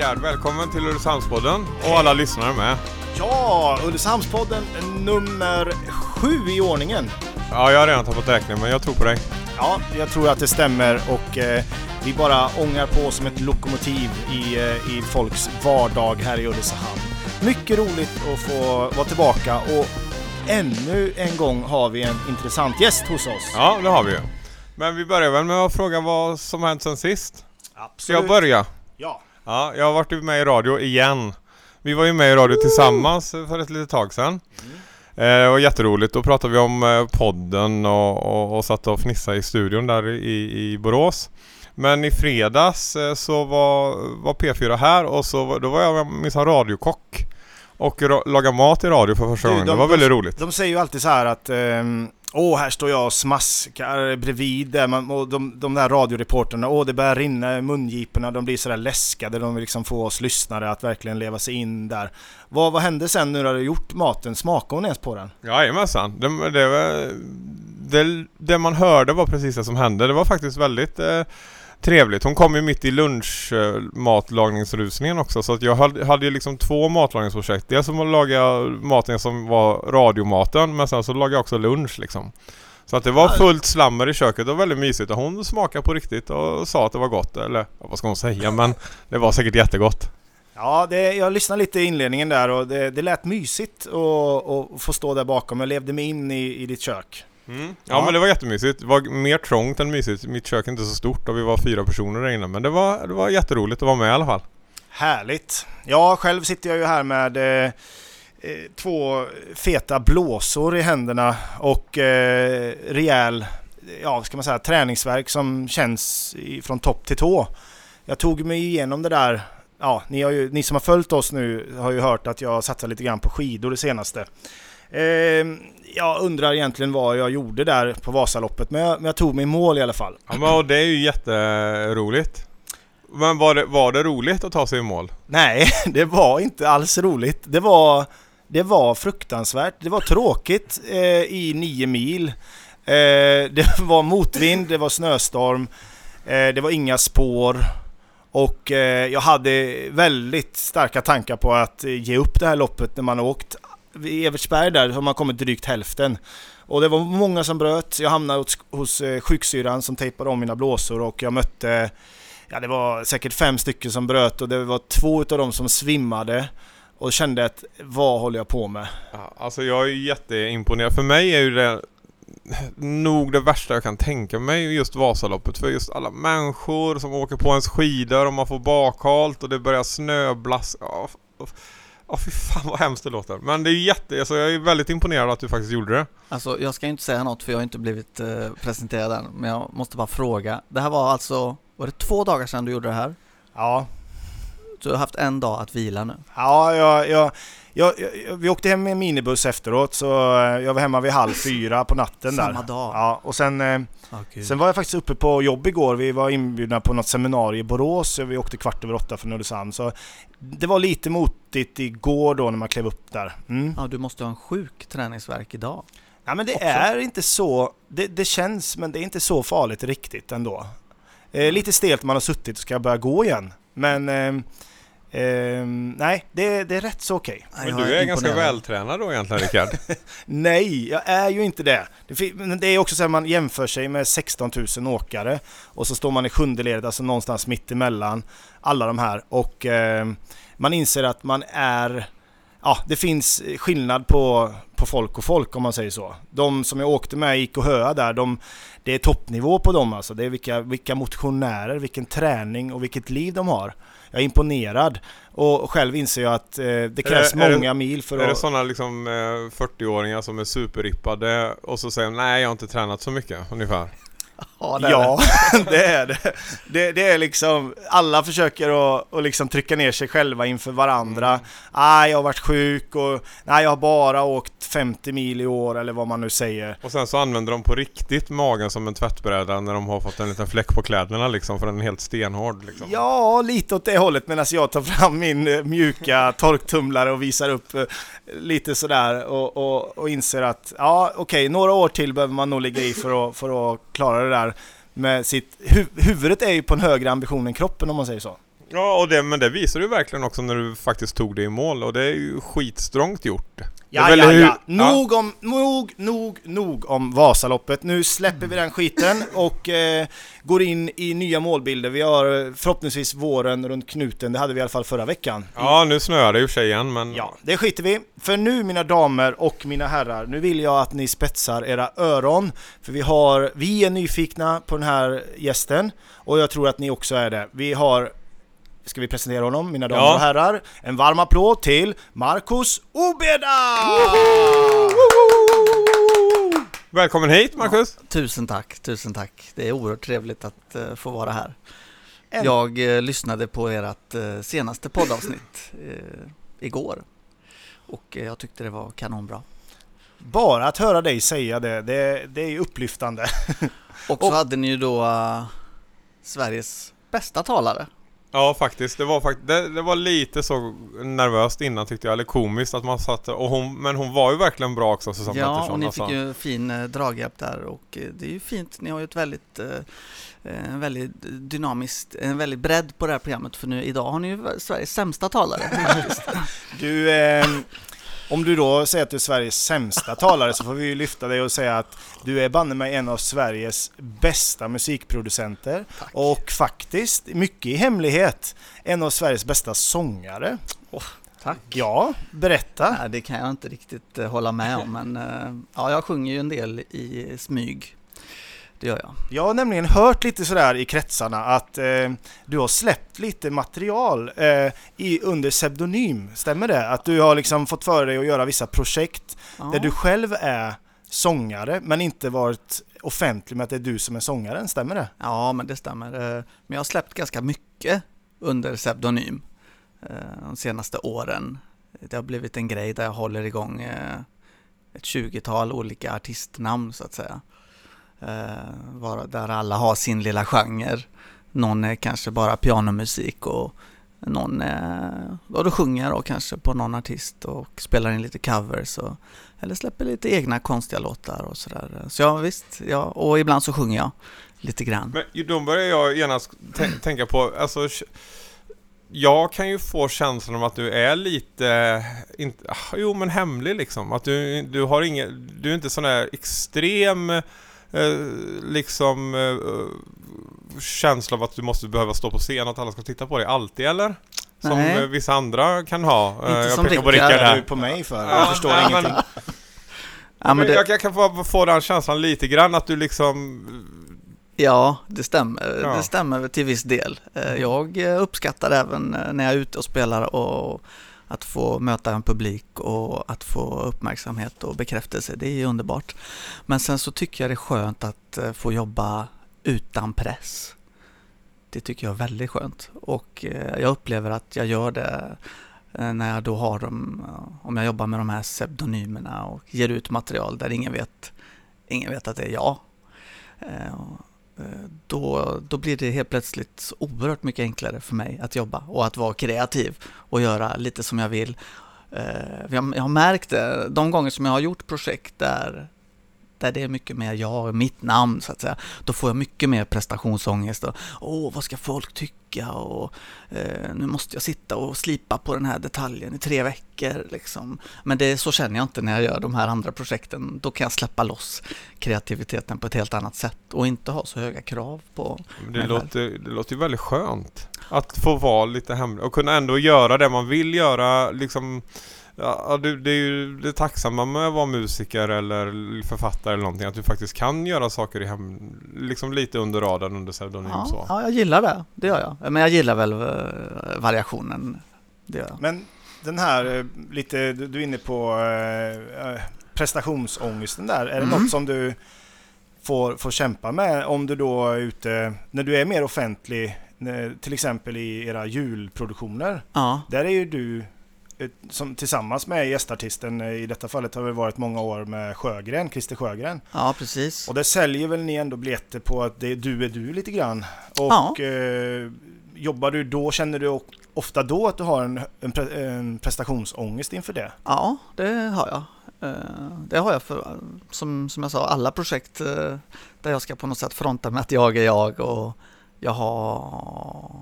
Rickard, välkommen till Ulricehamnspodden och alla lyssnare med. Ja, Ulricehamnspodden nummer sju i ordningen. Ja, jag har redan tappat räkningen men jag tror på dig. Ja, jag tror att det stämmer och eh, vi bara ångar på som ett lokomotiv i, eh, i folks vardag här i Ulricehamn. Mycket roligt att få vara tillbaka och ännu en gång har vi en intressant gäst hos oss. Ja, det har vi ju. Men vi börjar väl med att fråga vad som hänt sen sist. Absolut. Ska jag börja? Ja. Ja, jag har varit med i radio igen. Vi var ju med i radio tillsammans för ett litet tag sedan. Eh, Det var jätteroligt. Då pratade vi om eh, podden och, och, och satt och fnissade i studion där i, i Borås. Men i fredags eh, så var, var P4 här och så då var jag minsann radiokock. Och ra- laga mat i radio för första gången. de- det var de- väldigt roligt. De säger ju alltid så här att ehm, Åh, här står jag och smaskar bredvid där man, och de, de där radioreporterna, åh det börjar rinna i mungiporna, de blir sådär läskade, de vill liksom få oss lyssnare att verkligen leva sig in där. Vad, vad hände sen nu när du gjort maten? Smakade hon ens på den? Jajamensan. Det, det, det, det man hörde var precis det som hände. Det var faktiskt väldigt eh, trevligt. Hon kom ju mitt i lunchmatlagningsrusningen också så att jag hade, ju liksom två matlagningsprojekt. Dels som att laga maten som var radiomaten men sen så lagade jag också lunch liksom. Så att det var fullt slammer i köket och väldigt mysigt och hon smakade på riktigt och sa att det var gott. Eller vad ska hon säga men det var säkert jättegott. Ja, det, jag lyssnade lite i inledningen där och det, det lät mysigt att att få stå där bakom. Jag levde mig in i, i ditt kök. Mm. Ja, Ja. men det var jättemysigt. Det var mer trångt än mysigt. Mitt kök är inte så stort och vi var fyra personer där inne. Men det var, det var jätteroligt att vara med i alla fall. Härligt! Ja, själv sitter jag ju här med eh, eh, två feta blåsor i händerna och eh, rejäl, ja ska man säga, träningsverk som känns från topp till tå. Jag tog mig igenom det där, ja ni, har ju, ni som har följt oss nu har ju hört att jag satsar lite grann på skidor det senaste. Eh, jag undrar egentligen vad jag gjorde där på Vasaloppet, men jag, men jag tog mig mål i alla fall. Ja, men, det är ju jätteroligt. Men var det, var det roligt att ta sig i mål? Nej, det var inte alls roligt. Det var, det var fruktansvärt. Det var tråkigt eh, i nio mil. Eh, det var motvind, det var snöstorm, eh, det var inga spår. Och eh, jag hade väldigt starka tankar på att ge upp det här loppet när man har åkt. Vid Evertsberg där har man kommit drygt hälften. Och det var många som bröt. Jag hamnade hos, hos eh, sjuksyran som tejpade om mina blåsor och jag mötte Ja, det var säkert fem stycken som bröt och det var två utav dem som svimmade och kände att vad håller jag på med? Ja, alltså jag är jätteimponerad. För mig är ju det nog det värsta jag kan tänka mig just Vasaloppet. För just alla människor som åker på ens skidor och man får bakhalt och det börjar snöblaska. Ja, ja, fy fan vad hemskt det låter. Men det är ju jätte... Alltså jag är väldigt imponerad att du faktiskt gjorde det. Alltså jag ska inte säga något för jag har inte blivit eh, presenterad än, men jag måste bara fråga. Det här var alltså, var det två dagar sedan du gjorde det här? Ja, Du har haft en dag att vila nu. ja jag, jag, jag, jag, vi åkte hem med minibuss efteråt så eh, jag var hemma vid halv fyra på natten där. Samma dag? Ja, och sen, eh, sen var jag faktiskt uppe på jobb igår. Vi var inbjudna på något seminarium i Borås. Vi åkte kvart över åtta från Ulricehamn. Så det var lite motigt igår då när man klev upp där. Mm. Ja, du måste ha en sjuk träningsverk idag. Ja men det också. är inte så, det, det känns men det är inte så farligt riktigt ändå. Eh, lite stelt man har suttit och ska börja gå igen. Men ehm, ehm, nej, det, det är rätt så okej. Men du är ganska vältränad då egentligen Rickard. Nej, jag är ju inte det. Det, men det är också så att man jämför sig med 16 000 åkare och så står man i sjunde ledet, alltså någonstans mitt emellan alla de här och ehm, man inser att man är Ja, det finns skillnad på, på folk och folk om man säger så. De som jag åkte med i IK Höa där, de, det är toppnivå på dem alltså. Det är vilka, vilka motionärer, vilken träning och vilket liv de har. Jag är imponerad och själv inser jag att eh, det krävs är det- många mil för är det att... sådana liksom eh, 40-åringar som är superrippade och så säger de, nej jag har inte tränat så mycket ungefär? Ja, det är Ja, det är det. det. Det är liksom, alla försöker att, att liksom trycka ner sig själva inför varandra. Mm. Ah, jag har varit sjuk och nej, jag har bara åkt 50 mil i år eller vad man nu säger. Och sen så använder de på riktigt magen som en tvättbräda när de har fått en liten fläck på kläderna liksom för den är helt stenhård liksom. Ja, lite åt det hållet medan jag tar fram min eh, mjuka torktumlare och visar upp eh, lite sådär och, och, och inser att ja, okej, några år till behöver man nog ligga i för att, för att klara det där med sitt... Hu, huvudet är ju på en högre ambition än kroppen om man säger så. Ja, och det, men det visar du verkligen också när du faktiskt tog det i mål och det är ju skitstrångt gjort. Ja, ja, ja. Nog om, nog, nog, nog om Vasaloppet. Nu släpper vi den skiten och eh, går in i nya målbilder. Vi har eh, förhoppningsvis våren runt knuten. Det hade vi i alla fall förra veckan. Ja, nu snöar det ju sig igen men... Ja, det skiter vi. För nu mina damer och mina herrar, nu vill jag att ni spetsar era öron. För vi har, vi är nyfikna på den här gästen och jag tror att ni också är det. Vi har, ska vi presentera honom mina damer Ja. och herrar? En varm applåd till Marcus Obeda! Välkommen hit Marcus! Tusen tack, tusen tack. Det är oerhört trevligt att eh, få vara här. En- Jag eh, lyssnade på ert eh, senaste poddavsnitt igår och jag tyckte det var kanonbra. Bara att höra dig säga det, det, det är upplyftande. Och så Och- hade ni ju då Sveriges bästa talare. Ja faktiskt, det var, fakt- det, det var lite så nervöst innan tyckte jag, eller komiskt att man satt och hon, Men hon var ju verkligen bra också Susanne Ja, Pettersson och ni alltså. fick ju fin eh, draghjälp där och eh, det är ju fint. Ni har ju ett väldigt, eh, eh, väldigt dynamiskt, en väldigt bredd på det här programmet för nu idag har ni ju Sveriges sämsta talare. faktiskt. Du, eh, om du då säger att du är Sveriges sämsta talare så får vi ju lyfta dig och säga att du är banne mig en av Sveriges bästa musikproducenter Tack. och faktiskt, mycket i hemlighet, en av Sveriges bästa sångare. Tack. Ja, berätta. Nej, det kan jag inte riktigt eh, hålla med om, men eh, ja, jag sjunger ju en del i smyg. Det gör jag. Jag har nämligen hört lite sådär i kretsarna att eh, du har släppt lite material eh, i, under pseudonym. Stämmer det? Att du har liksom fått för dig att göra vissa projekt Ja. där du själv är sångare men inte varit offentlig med att det är du som är sångaren. Stämmer det? Ja, men det stämmer. Eh, Men jag har släppt ganska mycket under pseudonym eh, de senaste åren. Det har blivit en grej där jag håller igång eh, ett 20-tal olika artistnamn så att säga. Eh, Där alla har sin lilla genre. Någon är kanske bara pianomusik och någon är, och då sjunger och då kanske på någon artist och spelar in lite covers och, eller släpper lite egna konstiga låtar och sådär. Så ja visst, ja, och ibland så sjunger jag lite grann. Men då börjar jag genast tänka på, alltså jag kan ju få känslan av att du är lite, inte, ah, jo men hemlig liksom. Att du, du har inget, du är inte sån där extrem eh, liksom eh, känsla av att du måste behöva stå på scen, att alla ska titta på dig alltid eller? Som Nej. eh, vissa andra kan ha. Eh, Inte jag som pekar på Rickard. Rickard Är du här. på mig för? Ja, Jag förstår men- ingenting. Ja, men det, jag, jag kan få, få den känslan lite grann att du liksom ja, det stämmer. Ja. Det stämmer till viss del. Eh, Jag eh, uppskattar även eh, när jag är ute och spelar och att få möta en publik och att få uppmärksamhet och bekräftelse. Det är ju underbart. Men sen så tycker jag det är skönt att eh, få jobba utan press. Det tycker jag är väldigt skönt och eh, jag upplever att jag gör det eh, när jag då har dem, om jag jobbar med de här pseudonymerna och ger ut material där ingen vet, ingen vet att det är jag. Eh, då, då blir det helt plötsligt oerhört mycket enklare för mig att jobba och att vara kreativ och göra lite som jag vill. Eh, jag har märkt det de gånger som jag har gjort projekt där, där det är mycket mer jag och mitt namn så att säga. Då får jag mycket mer prestationsångest och åh, vad ska folk tycka och eh, nu måste jag sitta och slipa på den här detaljen i tre veckor liksom. Men det, så känner jag inte när jag gör de här andra projekten. Då kan jag släppa loss kreativiteten på ett helt annat sätt och inte ha så höga krav på Det mig själv. låter, det låter ju väldigt skönt. Att få vara lite hemlig och kunna ändå göra det man vill göra liksom Ja, det, det är ju det tacksamma med att vara musiker eller författare eller någonting att du faktiskt kan göra saker i hem, liksom lite under radarn under pseudonym Ja, så. ja, jag gillar det. Det gör jag. Men jag gillar väl eh, variationen. Det gör jag. Men den här eh, lite, du är inne på eh, eh, prestationsångesten där. Är det Mm. något som du får, får kämpa med om du då är ute, när du är mer offentlig, till exempel i era julproduktioner. Ja, Där är ju du som, tillsammans med gästartisten, eh, i detta fallet har det varit många år med Sjögren, Christer Sjögren. ja precis. Och där säljer väl ni ändå biljetter på att det är du är du lite grann. Ja. Och eh, jobbar du då, känner du ofta då att du har en, en, pre, en prestationsångest inför det? Ja, det har jag. Eh, Det har jag för, som, som jag sa, alla projekt eh, där jag ska på något sätt fronta med att jag är jag och jag har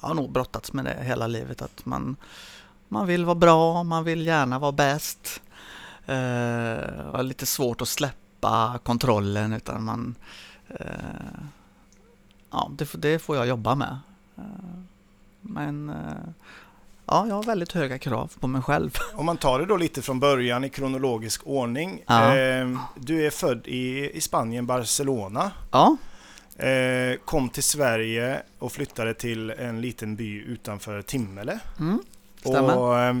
jag har nog brottats med det hela livet att man, man vill vara bra, man vill gärna vara bäst. Eh, har lite svårt att släppa kontrollen utan man eh, Ja, det, det, får jag jobba med. Eh, men eh, ja, jag har väldigt höga krav på mig själv. Om man tar det då lite från början i kronologisk ordning. Ja. Eh, du är född i, i Spanien, Barcelona. Ja, kom till Sverige och flyttade till en liten by utanför Timmele. mm, stämmer. Och, eh,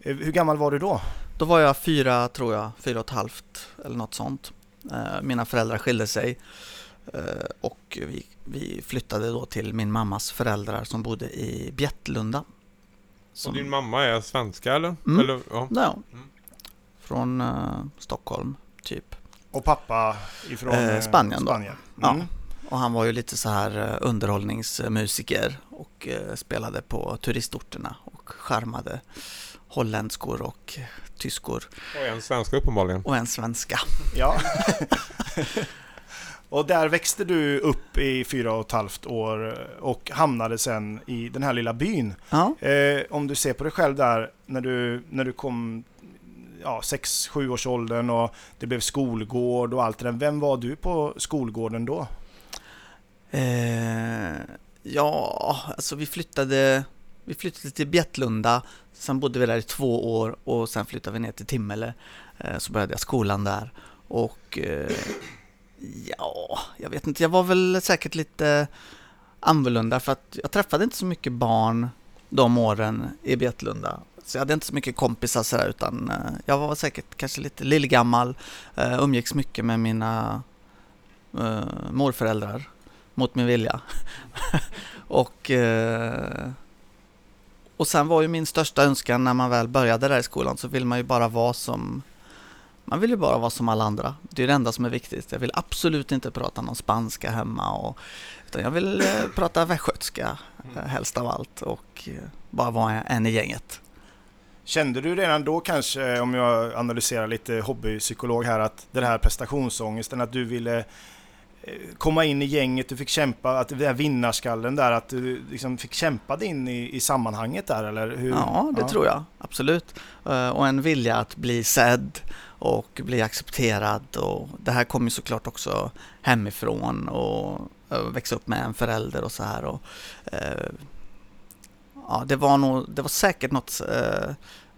hur gammal var du då? Då var jag fyra, tror jag, fyra och ett halvt eller något sånt. Eh, Mina föräldrar skilde sig eh, och vi, vi flyttade då till min mammas föräldrar som bodde i Bjättlunda. Och Som, din mamma är svenska eller? Mm. eller ja. ja, Mm. från Stockholm, typ. Och pappa ifrån Eh, eh, Spanien då. Spanien. Ja. Mm. Och han var ju lite så här underhållningsmusiker och spelade på turistorterna och charmade holländskor och tyskor Och en svenska uppenbarligen. och en svenska. Ja. och där växte du upp i fyra och ett halvt år och hamnade sen i den här lilla byn. Ja. Eh, om du ser på dig själv där när du, när du kom ja, 6-7 års åldern och det blev skolgård och allt det där. Vem var du på skolgården då? Eh, ja, alltså vi flyttade, vi flyttade till Bjättlunda, sen bodde vi där i två år och sen flyttade vi ner till Timmele. Eh, så började jag skolan där och eh, ja, jag vet inte, jag var väl säkert lite annorlunda för att jag träffade inte så mycket barn de åren i Bjättlunda. Så jag hade inte så mycket kompisar sådär utan eh, jag var säkert kanske lite lillgammal, umgicks mycket med mina morföräldrar mot min vilja. och, eh, och sen var ju min största önskan när man väl började där i skolan så vill man ju bara vara som man vill ju bara vara som alla andra. Det är det enda som är viktigt. Jag vill absolut inte prata någon spanska hemma och, utan jag vill eh, prata västgötska eh, helst av allt och eh, bara vara en i gänget. Kände du redan då kanske, om jag analyserar lite hobbypsykolog här, att den här prestationsångesten, att du ville komma in i gänget, du fick kämpa, att den här vinnarskallen där, att du liksom fick kämpa dig in i, i sammanhanget där eller? Hur? Ja, det tror jag. Absolut. Eh, Och en vilja att bli sedd och bli accepterad. Och det här kommer ju såklart också hemifrån och eh, växa upp med en förälder och så här. Och, eh, ja, det var nog, det var säkert något, eh,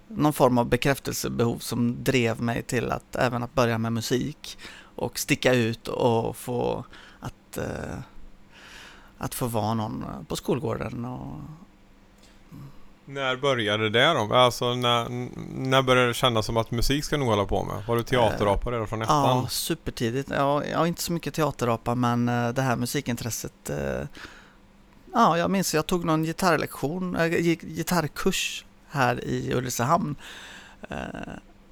någon form av bekräftelsebehov som drev mig till att även att börja med musik och sticka ut och få att, eh, att få vara någon på skolgården och När började det då? Alltså när, när började det kännas som att musik ska nog hålla på med? Var du teaterapa redan från ettan? Ja, supertidigt. Ja, jag har inte så mycket teaterapa men eh, det här musikintresset eh, Ja, jag minns jag tog någon gitarrlektion, äh, gitarrkurs här i Ulricehamn eh,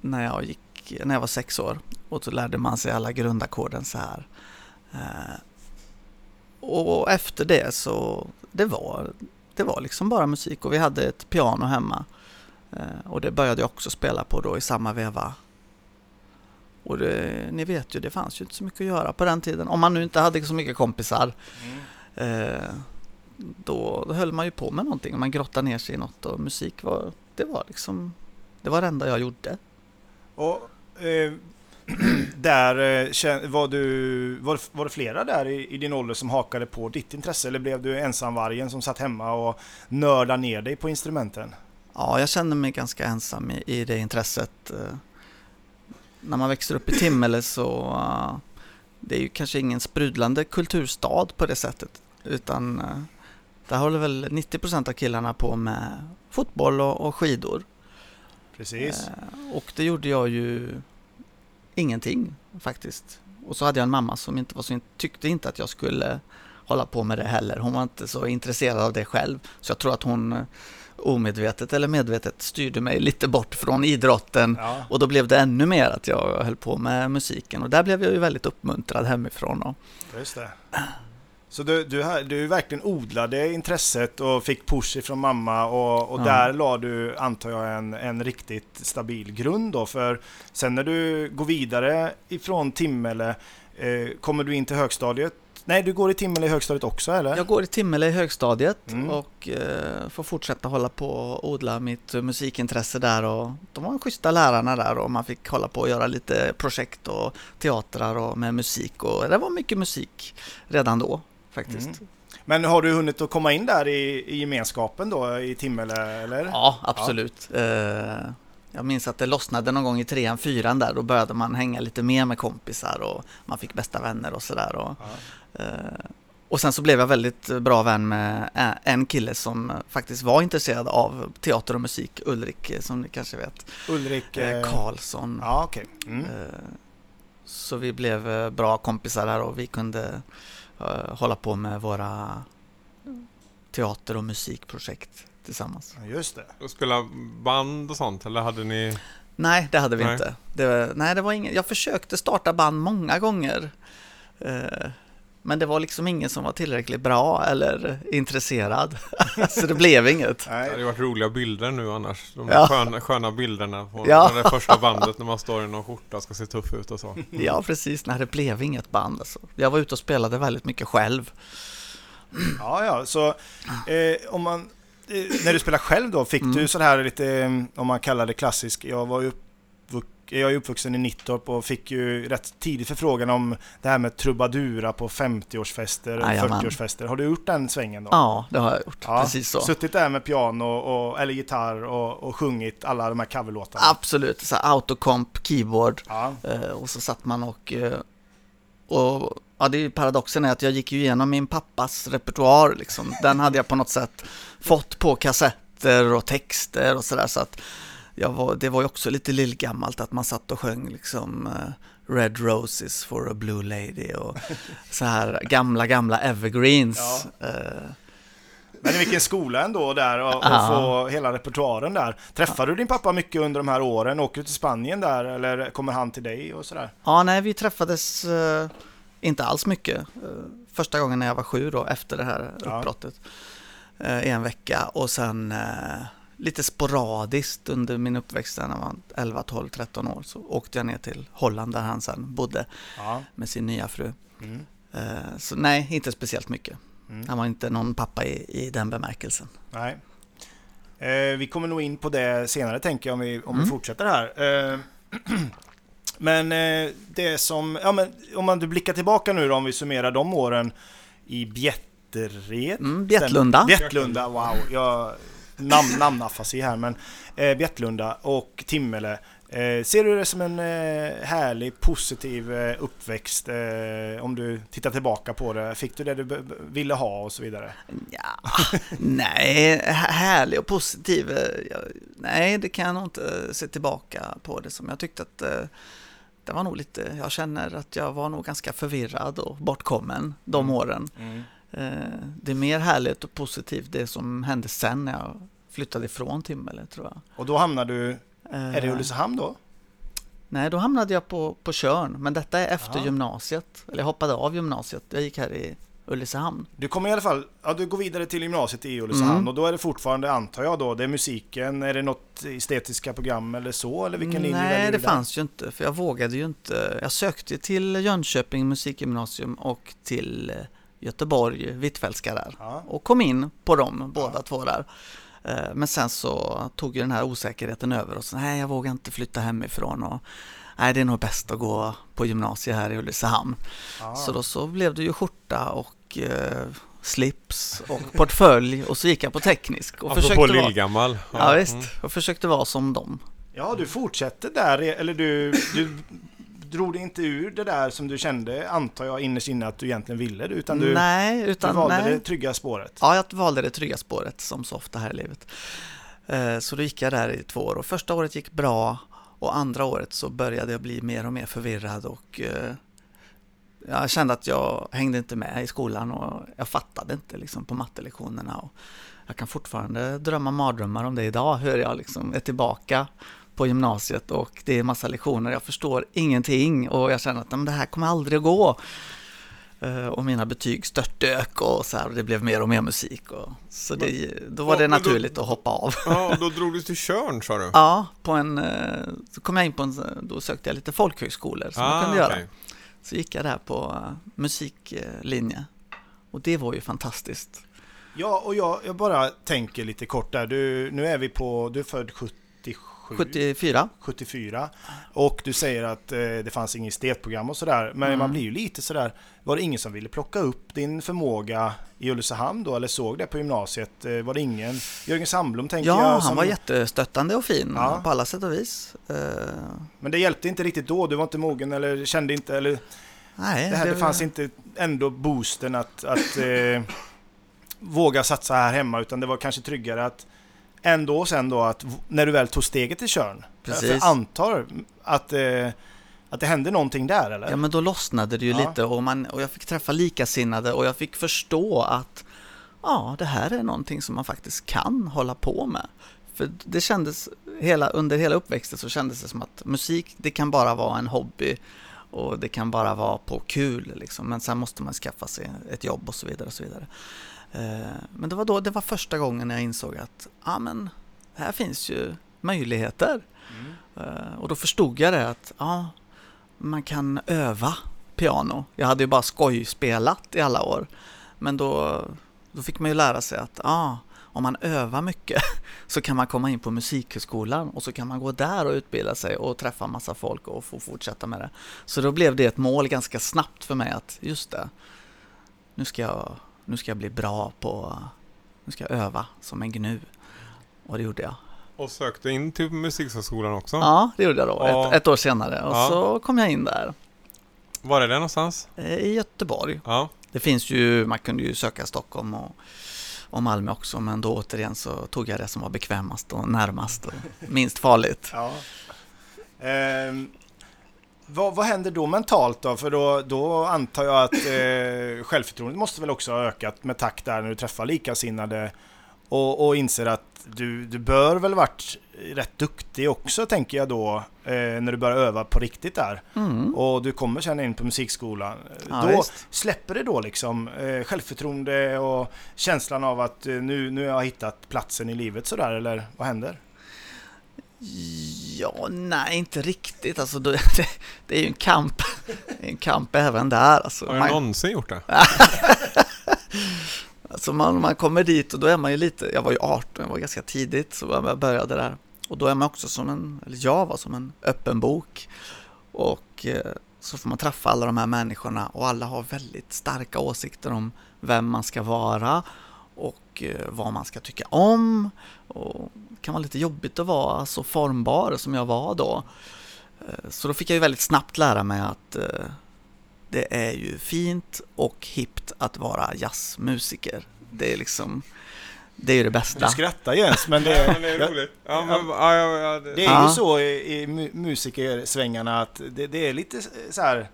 när jag gick, när jag var sex år och så lärde man sig alla grundackorden så här. Eh, och efter det så, det var, det var liksom bara musik och vi hade ett piano hemma eh, och det började jag också spela på då i samma veva och det, ni vet ju, det fanns ju inte så mycket att göra på den tiden. Om man nu inte hade så mycket kompisar. Mm. Eh, då, då höll man ju på med någonting. Man grottade ner sig i något och musik var, det var liksom, det var det enda jag gjorde. Och eh, där eh, var du, var, var det flera där i, i din ålder som hakade på ditt intresse eller blev du ensamvargen som satt hemma och nördade ner dig på instrumenten? Ja, jag kände mig ganska ensam i, i det intresset. Eh, när man växer upp i Timmele så eh, det är ju kanske ingen sprudlande kulturstad på det sättet. Utan där håller väl 90% av killarna på med fotboll och, och skidor. Precis. Och det gjorde jag ju ingenting faktiskt. Och så hade jag en mamma som inte var så, tyckte inte att jag skulle hålla på med det heller. Hon var inte så intresserad av det själv. Så jag tror att hon eh, omedvetet eller medvetet styrde mig lite bort från idrotten. Ja. Och då blev det ännu mer att jag höll på med musiken. Och där blev jag ju väldigt uppmuntrad hemifrån. Och, Just det. Så du, du, du verkligen odlade intresset och fick push ifrån mamma och, och Ja. där la du, antar jag, en, en riktigt stabil grund då. För sen när du går vidare ifrån Timmele, eh, kommer du in till högstadiet Nej, du går i Timmele i högstadiet också eller? Jag går i Timmele i högstadiet Mm. och eh, får fortsätta hålla på och odla mitt eh, musikintresse där och de var schyssta lärarna där och man fick hålla på och göra lite projekt och teatrar och med musik och det var mycket musik redan då faktiskt. Mm. Men har du hunnit att komma in där i, i gemenskapen då i Timmele eller? Ja, absolut. Eh, jag minns att det lossnade någon gång i trean, fyran där. Då började man hänga lite mer med kompisar och man fick bästa vänner och sådär. Och, Ja. eh, och sen så blev jag väldigt bra vän med en kille som faktiskt var intresserad av teater och musik, Ulrik eh, som ni kanske vet, Ulrik Karlsson. Ja, okej. Mm. Så vi blev bra kompisar där och vi kunde hålla på med våra teater och musikprojekt tillsammans. Just det. Och spela band och sånt eller hade ni? Nej, det hade vi Nej. inte. Det, nej, det var ingen, jag försökte starta band många gånger. Eh, men det var liksom ingen som var tillräckligt bra eller intresserad. så det blev inget. Det hade Nej. varit roliga bilder nu annars. De Ja. sköna, sköna bilderna på Ja. det första bandet när man står i någon skjorta och ska se tuff ut och så. Ja, precis. Nej, det blev inget band. Alltså. Jag var ute och spelade väldigt mycket själv. Ja, ja, så eh, om man... Eh, när du spelar själv då, fick Mm. du sån här lite, eh, om man kallar det klassisk, jag var ju jag är uppvuxen i Nittorp och fick ju rätt tidigt förfrågan om det här med trubadura på 50-årsfester, Jajamän. 40-årsfester. Har du gjort den svängen då? Ja, det har jag gjort. Ja, Precis så. Suttit där med piano och, eller gitarr och, och sjungit alla de här coverlåtarna? Absolut. Så här autocomp, keyboard. Ja. Eh, och så satt man och... eh, och ja, det är ju paradoxen är att jag gick ju igenom min pappas repertoar. Liksom. Den hade jag på något sätt fått på kassetter och texter och sådär. Så att var, det var ju också lite lillgammalt att man satt och sjöng liksom eh, Red Roses for a Blue Lady och så här gamla, gamla evergreens. Eh, Men i vilken skola ändå där och, och Ja. få hela repertoaren där. Träffar du din pappa mycket under de här åren? Åker du till Spanien där eller kommer han till dig och sådär? Ja, nej, vi träffades eh, inte alls mycket. Eh, första gången när jag var sju då, efter det här Ja. uppbrottet. Eh, i en vecka och sen lite sporadiskt under min uppväxt när jag var 11, 12, 13 år så åkte jag ner till Holland där han sen bodde Ja. med sin nya fru. Mm. Eh, så nej, inte speciellt mycket. Mm. Han var inte någon pappa i, i den bemärkelsen. Nej. Eh, vi kommer nog in på det senare tänker jag om vi, om vi Mm. fortsätter här. Eh, men eh, det som, ja men om man du blickar tillbaka nu då om vi summerar de åren i Bjättered. Mm, Bjättlunda. Bjättlunda, wow. Jag, namn, namnafasi här men eh, Bjättlunda och Timmele. Eh, ser du det som en eh, härlig, positiv eh, uppväxt eh, om du tittar tillbaka på det? Fick du det du ville ha och så vidare? Ja, nej, hä- härlig och positiv. eh, jag- Nej, det kan jag nog inte se tillbaka på det som. Jag tyckte att eh, det var nog lite, jag känner att jag var nog ganska förvirrad och bortkommen de Mm. åren. Eh, Det är mer härligt och positivt det som hände sen när jag flyttade ifrån Timmele tror jag. Och då hamnar du, Eh, är det Ulricehamn då? Nej, då hamnade jag på, på men detta är efter Ja. gymnasiet. Eller jag hoppade av gymnasiet, jag gick här i Ulricehamn. Du kommer i alla fall, ja du går vidare till gymnasiet i Ulricehamn Mm. och då är det fortfarande, antar jag då, det är musiken, är det något estetiska program eller så? Eller vilken linje Nej, det där? fanns ju inte, för jag vågade ju inte. Jag sökte till Jönköping musikgymnasium och till eh, Göteborg Hvitfeldtska där Ja. och kom in på dem båda två där. Eh, Men sen så tog ju den här osäkerheten över och så nej, jag vågar inte flytta hemifrån och nej, det är nog bäst att gå på gymnasiet här i Ulricehamn. Ja. Så då så blev det ju skjorta och eh, slips och portfölj och så gick jag på teknisk och Apropå försökte vara, lillgammal. ja, visst, Mm. och försökte vara som dem. ja, du fortsätter där, eller du, du drog dig inte ur det där som du kände, antar jag innerst inne att du egentligen ville, utan du, nej, du utan valde nej. det trygga spåret. Ja, jag valde det trygga spåret som så ofta här i livet. Eh, Så då gick jag där i två år och första året gick bra och andra året så började jag bli mer och mer förvirrad och eh, jag kände att jag hängde inte med i skolan och jag fattade inte liksom på mattelektionerna. Och jag kan fortfarande drömma mardrömmar om det idag, hur jag liksom är tillbaka på gymnasiet och det är massa lektioner, jag förstår ingenting och jag känner att "Men det här kommer aldrig att gå. Eh, Och mina betyg störtdök och så här, och det blev mer och mer musik. Och, så det, då var Ja, det men då- naturligt att hoppa av. Ja, då drog du till Tjörn sa du? Ja, på en, eh, så kom jag in på en, då sökte jag lite folkhögskolor som jag kunde göra. okej. så gick jag där på eh, musiklinje. Och det var ju fantastiskt. Ja, och jag, jag bara tänker lite kort där. Du, nu är vi på, du är född 77? 74. 74. Och du säger att eh, det fanns inget estetprogram och sådär. Men Mm. man blir ju lite sådär, var det ingen som ville plocka upp din förmåga i Ulricehamn då? Eller såg det på gymnasiet? Eh, var det ingen? Jörgen Sandblom tänker Ja, jag. han som- var jättestöttande och fin Ja. på alla sätt och vis. Eh, Men det hjälpte inte riktigt då? Du var inte mogen eller kände inte, eller nej, det, här, det var- fanns inte ändå boosten att, att eh, våga satsa här hemma utan det var kanske tryggare att ändå sen då att när du väl tog steget till Tjörn. För Precis. jag antar att, eh, att det hände någonting där eller? Ja, men då lossnade det ju Ja. lite och, man, och jag fick träffa likasinnade och jag fick förstå att ja, det här är någonting som man faktiskt kan hålla på med. För det kändes, hela, under hela uppväxten så kändes det som att musik, det kan bara vara en hobby och det kan bara vara på kul liksom. Men sen måste man skaffa sig ett jobb och så vidare och så vidare. Eh, Men det var då, det var första gången jag insåg att, ja men, här finns ju möjligheter. Mm. Eh, Och då förstod jag det att ja, man kan öva piano. Jag hade ju bara skojspelat i alla år. Men då, då fick man ju lära sig att ja, om man övar mycket så kan man komma in på musikhögskolan och så kan man gå där och utbilda sig och träffa massa folk och få fortsätta med det. Så då blev det ett mål ganska snabbt för mig att just det, nu ska jag, nu ska jag bli bra på, nu ska jag öva som en gnu. Och det gjorde jag. Och sökte in till Musikhögskolan också. Ja, det gjorde jag då, Ja. ett, ett år senare. Och Ja. så kom jag in där, Var är det någonstans? eh, i Göteborg. Ja. Det finns ju, man kunde ju söka Stockholm och, och Malmö också, men då återigen så tog jag det som var bekvämast och närmast och minst farligt. Ja. Ehm, vad, vad händer då mentalt då? För då, då antar jag att eh, självförtroendet måste väl också ha ökat med takt där när du träffar likasinnade och, och inser att du, du bör väl varit rätt duktig också tänker jag då eh, när du börjar öva på riktigt där. Mm. Och du kommer känna in på musikskolan. Ja, då visst. släpper det då liksom eh, självförtroende och känslan av att eh, nu, nu har jag hittat platsen i livet sådär eller vad händer? Ja, nej, inte riktigt. Alltså, det, det är ju en kamp. Det är en kamp även där. Alltså, Har du man, någonsin gjort det? alltså man, man kommer dit och då är man ju lite, jag var ju 18, jag var ganska tidigt så jag började där. Och då är man också som en, eller jag var som en öppen bok. Och eh, så får man träffa alla de här människorna och alla har väldigt starka åsikter om vem man ska vara och eh, vad man ska tycka om. Och kan vara lite jobbigt att vara så formbar som jag var då. Eh, Så då fick jag ju väldigt snabbt lära mig att eh, det är ju fint och hippt att vara jazzmusiker. Det är liksom, det är ju det Du bästa. skrattar Jens, men det, är ja, roligt. Ja, men, ja, ja, ja, det, det är Ja. ju så i, i mu- musikersvängarna att det, det är lite så här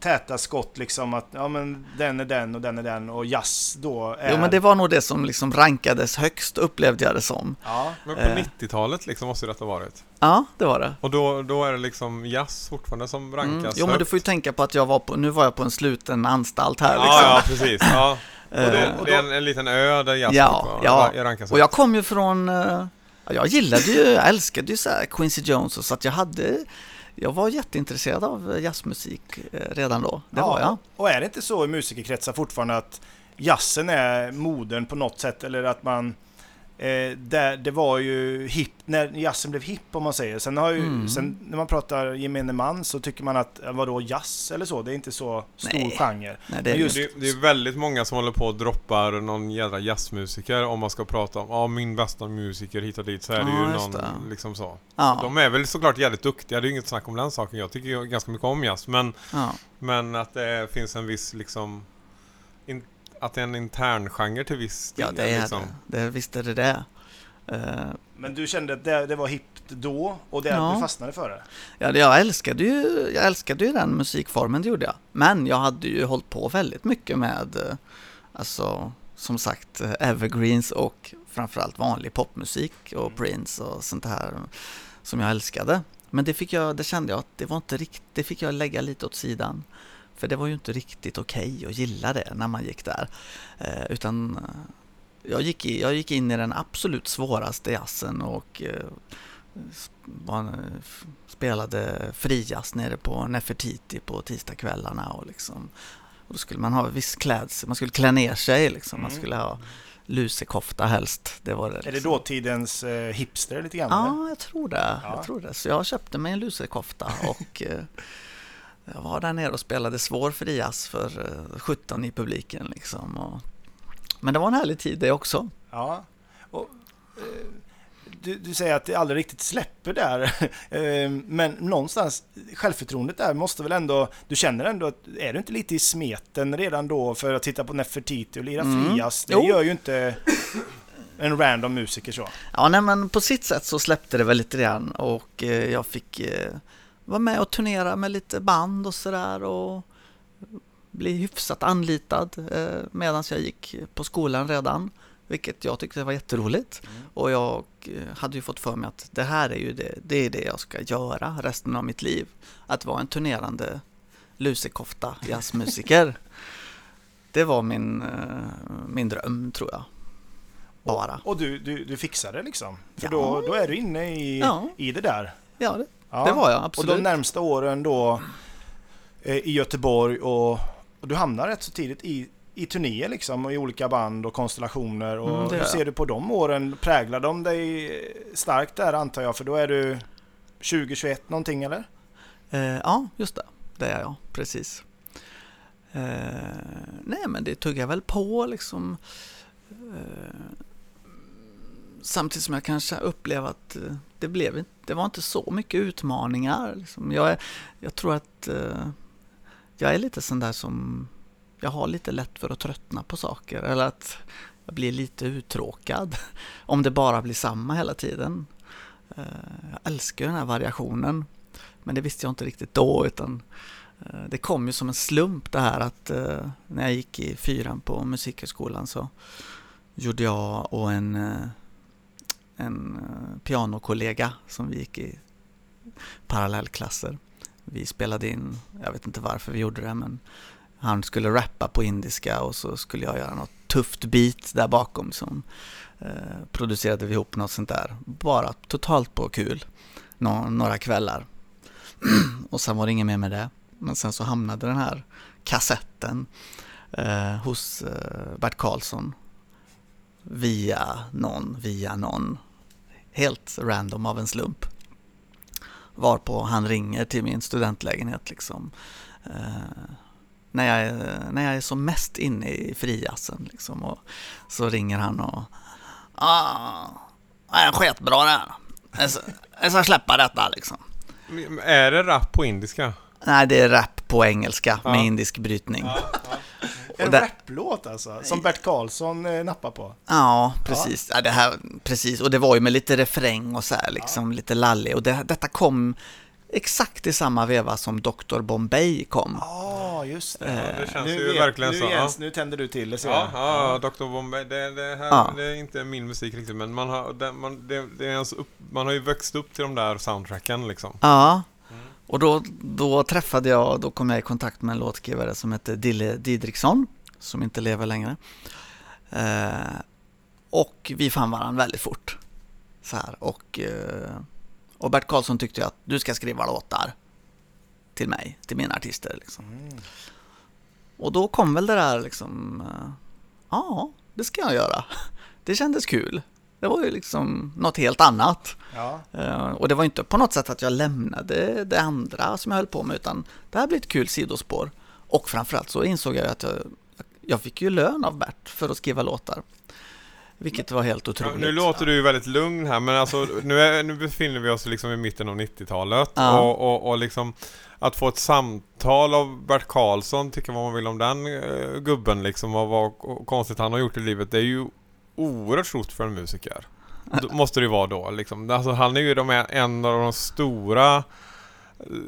täta skott liksom att ja men den är den och den är den och jazz då är... Jo men det var nog det som liksom rankades högst upplevde jag det som. Ja, men på Eh. 90-talet liksom måste detta ha varit. Ja, det var det. Och då, då är det liksom jazz fortfarande som rankas Mm. Jo men du högt. får ju tänka på att jag var på, nu var jag på en sluten anstalt här liksom. Ja, ja, precis. Ja. Och Eh, det, det är en, en liten ö där jazz Ja, ja. ra- rankas Och jag högt. kom ju från, eh, ja, jag gillade ju, jag älskade ju så här Quincy Jones och så att jag hade, jag var jätteintresserad av jazzmusik eh, redan då. Det var jag. Och är det inte så i musikerkretsar fortfarande att jazzen är modern på något sätt eller att man Eh, där, det var ju hipp, när jazzen blev hipp om man säger. Sen, har ju, Mm. sen när man pratar gemene man så tycker man att, eh, vadå jazz eller så? Det är inte så stor Nej. genre. Nej, det, Men just- Det, det är väldigt många som håller på och droppar någon jävla jazzmusiker om man ska prata om ja min bästa musiker hit och dit så är det Ja, ju någon det. liksom så. ja, De är väl såklart jävligt duktiga, det är ju inget snack om den saken. Jag tycker ju ganska mycket om jazz men, ja. men att det finns en viss liksom in, att det är en intern genre till viss ja, del, det är liksom. det. det. Visst är det det. Eh, Men du kände att det, det var hippt då och det, Ja. du fastnade för det? Ja, det- jag älskade, ju, jag älskade ju den musikformen, det gjorde jag. Men jag hade ju hållit på väldigt mycket med, eh, alltså, som sagt, evergreens och framförallt vanlig popmusik och Mm. Prince och sånt här som jag älskade. Men det fick jag, det kände jag att det var inte riktigt, det fick jag lägga lite åt sidan. För det var ju inte riktigt okej att gilla det när man gick där. Eh, utan eh, jag gick, i, jag gick in i den absolut svåraste jazzen och eh, spelade Frias nere på Nefertiti på tisdagskvällarna och liksom och då skulle man ha viss klädsel, man skulle klä ner sig liksom. Man Mm. skulle ha lusekofta helst. Det var det, Är det liksom. dåtidens eh, hipster lite grann? Ja, jag tror det. Ja. Jag tror det. Så jag köpte mig en lusekofta och jag var där nere och spelade svår frias för eh, 17 i publiken liksom. Och, men det var en härlig tid det också. Ja. Och, eh, du, du säger att det aldrig riktigt släpper där. Eh, Men någonstans, självförtroendet där måste väl ändå... Du känner ändå att... Är du inte lite i smeten redan då för att titta på Nefertiti och lira Mm. Frias? Det Jo. gör ju inte en random musiker så. Ja, nej, men på sitt sätt så släppte det väl lite grann och eh, jag fick vara med och turnera med lite band och sådär och bli hyfsat anlitad eh, medan jag gick på skolan redan. Vilket jag tyckte var jätteroligt. Och jag eh, hade ju fått för mig att det här är ju det, det, är det jag ska göra resten av mitt liv. Att vara en turnerande lusekofta jazzmusiker. det var min, eh, min dröm tror jag. Bara. Och du, du, du fixar det liksom. För Ja. då, då är du inne i, Ja. i det där. Ja, det, Ja. det var jag Och absolut. de närmsta åren då eh, i Göteborg och, och du hamnar rätt så tidigt i, i turnéer liksom och i olika band och konstellationer. Och Mm, hur ser du på de åren? Präglar de dig starkt där antar jag? För då är du 2021 någonting eller? Eh, ja, just det. Det är jag, precis. Eh, nej, men det tuggar väl på liksom. Eh, samtidigt som jag kanske upplever att eh, det, blev, det var inte så mycket utmaningar. Liksom. Jag, är, jag tror att eh, jag är lite sån där som jag har lite lätt för att tröttna på saker eller att jag blir lite uttråkad om det bara blir samma hela tiden. Eh, jag älskar ju den här variationen. Men det visste jag inte riktigt då utan eh, det kom ju som en slump det här att eh, när jag gick i fyran på Musikhögskolan så gjorde jag och en, eh, en eh, pianokollega som vi gick i parallellklasser. Vi spelade in, jag vet inte varför vi gjorde det men han skulle rappa på indiska och så skulle jag göra något tufft beat där bakom som eh, producerade vi ihop något sånt där. Bara totalt på kul. Nå- några kvällar. och sen var det inget mer med det. Men sen så hamnade den här kassetten eh, hos eh, Bert Karlsson via någon, via någon. Helt random av en slump. Varpå han ringer till min studentlägenhet liksom. Eh, när, jag, är- när jag är som mest inne i frijassen liksom. Och så ringer han och ah, är skitbra det här. Jag ska- släppa detta liksom. Är det rap på indiska? Nej, det är rap på engelska Ja. med indisk brytning. Ja, En där- raplåt alltså, som Bert Karlsson eh, nappar på. precis. Ja. det här, precis. Och det var ju med lite refräng och så här, liksom lite lallig. Och det, detta kom exakt i samma veva som Dr. Bombay kom. Ja, just det. Eh, det känns nu, ju vet- verkligen nu, så. Jens, Ja. nu tänder du till det ser Ja, jag. ja, Dr. Bombay, det, det, här, Ja. det är inte min musik riktigt men man har, det, man, det, det är ens upp, man har ju växt upp till de där soundtracken liksom. Ja, och då, då träffade jag, då kom jag i kontakt med en låtskrivare som hette Dille Didriksson, som inte lever längre. Eh, och vi fann varandra väldigt fort. Så här, och, eh, och Bert Karlsson tyckte att du ska skriva låtar till mig, till mina artister. Liksom. Mm. Och då kom väl det där liksom, eh, ja, det ska jag göra. Det kändes kul. Det var ju liksom något helt annat. Ja. Eh, Och det var inte på något sätt att jag lämnade det andra som jag höll på med utan det här blev ett kul sidospår. Och framförallt så insåg jag att jag, jag fick ju lön av Bert för att skriva låtar. Vilket var helt Ja, otroligt. nu låter du ju väldigt lugn här men alltså nu, är, nu befinner vi oss liksom i mitten av 90-talet Ja. och, och, och liksom att få ett samtal av Bert Karlsson, tycker vad man vill om den eh, gubben liksom och vad konstigt han har gjort i livet, det är ju oerhört stort för en musiker. Då, måste det ju vara då liksom. Alltså, han är ju de, en av de stora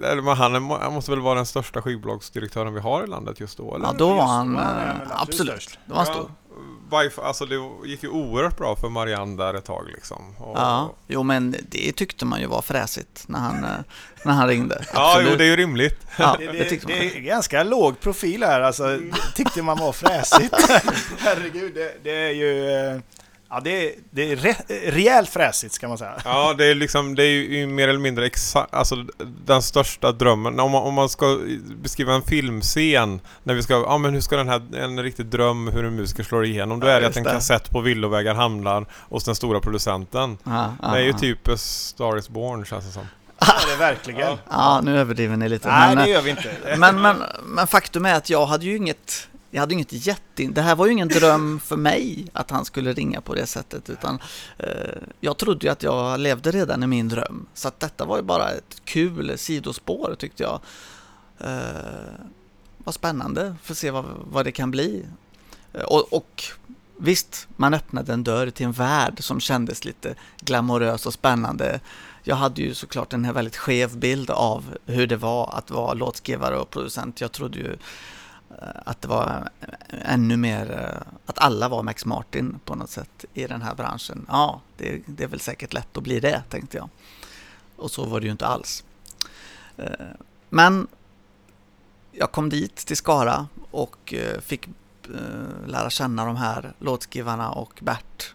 eller men han, är, han måste väl vara den största skivbolagsdirektören vi har i landet just då eller? Ja, då var han eh, väl absolut. Då var han stor. By alltså det gick ju oerhört bra för Marianne där ett tag liksom. Och, Ja, jo men det tyckte man ju var fräsigt när han, eh, när han ringde. Ja, Absolut. jo, det är ju rimligt. ja, Det, det det, det är ganska låg profil här alltså. Tyckte man var fräsigt. Herregud, det, det är ju... eh, Ja, det är, det är re, rejält fräsigt ska man säga. Ja, det är liksom, det är ju mer eller mindre exakt, alltså den största drömmen. Om man, om man ska beskriva en filmscen, när vi ska, ja men hur ska den här, en riktig dröm hur en musiker slår igenom, då Ja, är det att en det. kassett på villovägar hamnar hos den stora producenten. Ja, ja, det är ju ja. typ A Star Is Born känns det som. Ja, det är verkligen. Ja, nu överdriver ni lite. Nej, men, det gör vi inte. men, men, men faktum är att jag hade ju inget jag hade inget jätte... Det här var ju ingen dröm för mig att han skulle ringa på det sättet utan eh, jag trodde ju att jag levde redan i min dröm. Så att detta var ju bara ett kul sidospår tyckte jag. Eh, vad spännande för att se vad, vad det kan bli. Eh, och, och visst, man öppnade en dörr till en värld som kändes lite glamorös och spännande. Jag hade ju såklart en väldigt skev bild av hur det var att vara låtskrivare och producent. Jag trodde ju eh, att det var ännu mer, eh, att alla var Max Martin på något sätt i den här branschen. Ja, det, det är väl säkert lätt att bli det, tänkte jag. Och så var det ju inte alls. Eh, men jag kom dit till Skara och eh, fick lära känna de här låtskrivarna och Bert.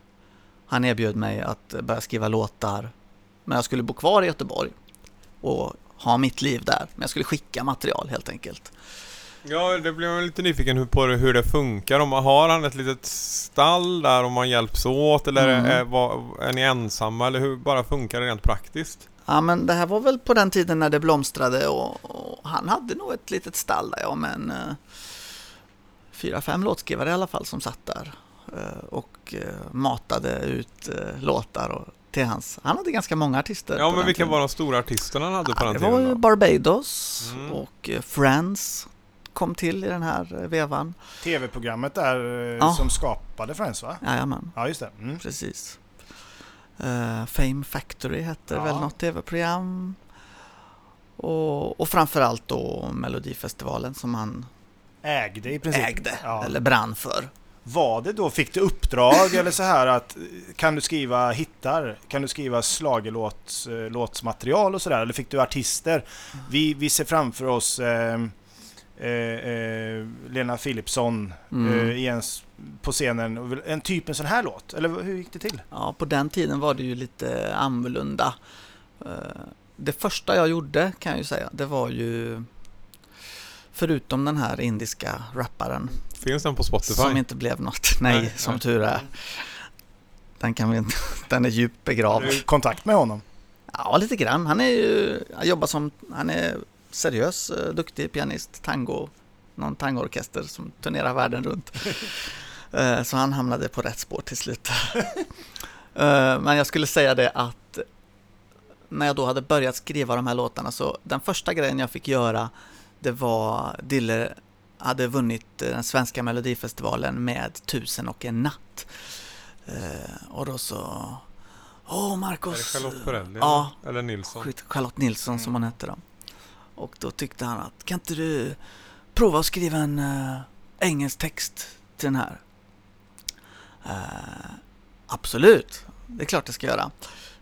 Han erbjöd mig att börja skriva låtar. Men jag skulle bo kvar i Göteborg och ha mitt liv där. Men jag skulle skicka material helt enkelt. Ja, det blir man lite nyfiken hur- på det- hur det funkar. Om man har han ett litet stall där om man hjälps åt eller Mm. är, vad- är ni ensamma eller hur bara funkar det rent praktiskt? Ja, men det här var väl på den tiden när det blomstrade och, och han hade nog ett litet stall där, ja, men eh, fyra, fem låtskrivare i alla fall som satt där eh, och eh, matade ut låtar och, till hans. Han hade ganska många artister. Ja, på men den vilka tiden. var de stora artisterna han hade på Ja, den det tiden? var ju? Barbados Mm. och Friends kom till i den här eh, vevan. TV-programmet där eh, Ja. som skapade Friends va? Jajamän, Ja, just det. Mm. precis. Eh, Fame Factory hette Ja. väl något tv-program. Och, och framförallt då Melodifestivalen som han Ägde i princip. ägde, Ja. eller brann för. Var det då, fick du uppdrag eller så här att kan du skriva hittar? Kan du skriva slagelåts, eh, låtsmaterial och sådär? Eller fick du artister? Vi, vi ser framför oss eh, eh, eh, Lena Philipsson Mm. eh, i en, s- på scenen. En typ en sån här låt? Eller hur gick det till? Ja, på den tiden var det ju lite annorlunda. Eh, Det första jag gjorde kan jag ju säga, det var ju förutom den här indiska rapparen Finns den på Spotify? som inte blev något. Nej, Nej, som nej. tur är. Den kan vi inte, den är djupt begravd. du kontakt med honom? Ja, lite grann. Han är ju, han jobbar som, han är seriös, eh, duktig pianist, tango, någon tangoorkester som turnerar världen runt. Eh, Så han hamnade på rätt spår till slut. Eh, Men jag skulle säga det att när jag då hade börjat skriva de här låtarna så den första grejen jag fick göra det var Dille hade vunnit den svenska melodifestivalen med Tusen och en natt. Och då så Åh Är Marcus! det Charlotte Perrelli? Ja. Eller Nilsson? Charlotte Nilsson som hon hette då. Och då tyckte han att kan inte du prova att skriva en eh, engelsk text till den här? Eh, absolut, det är klart jag ska göra.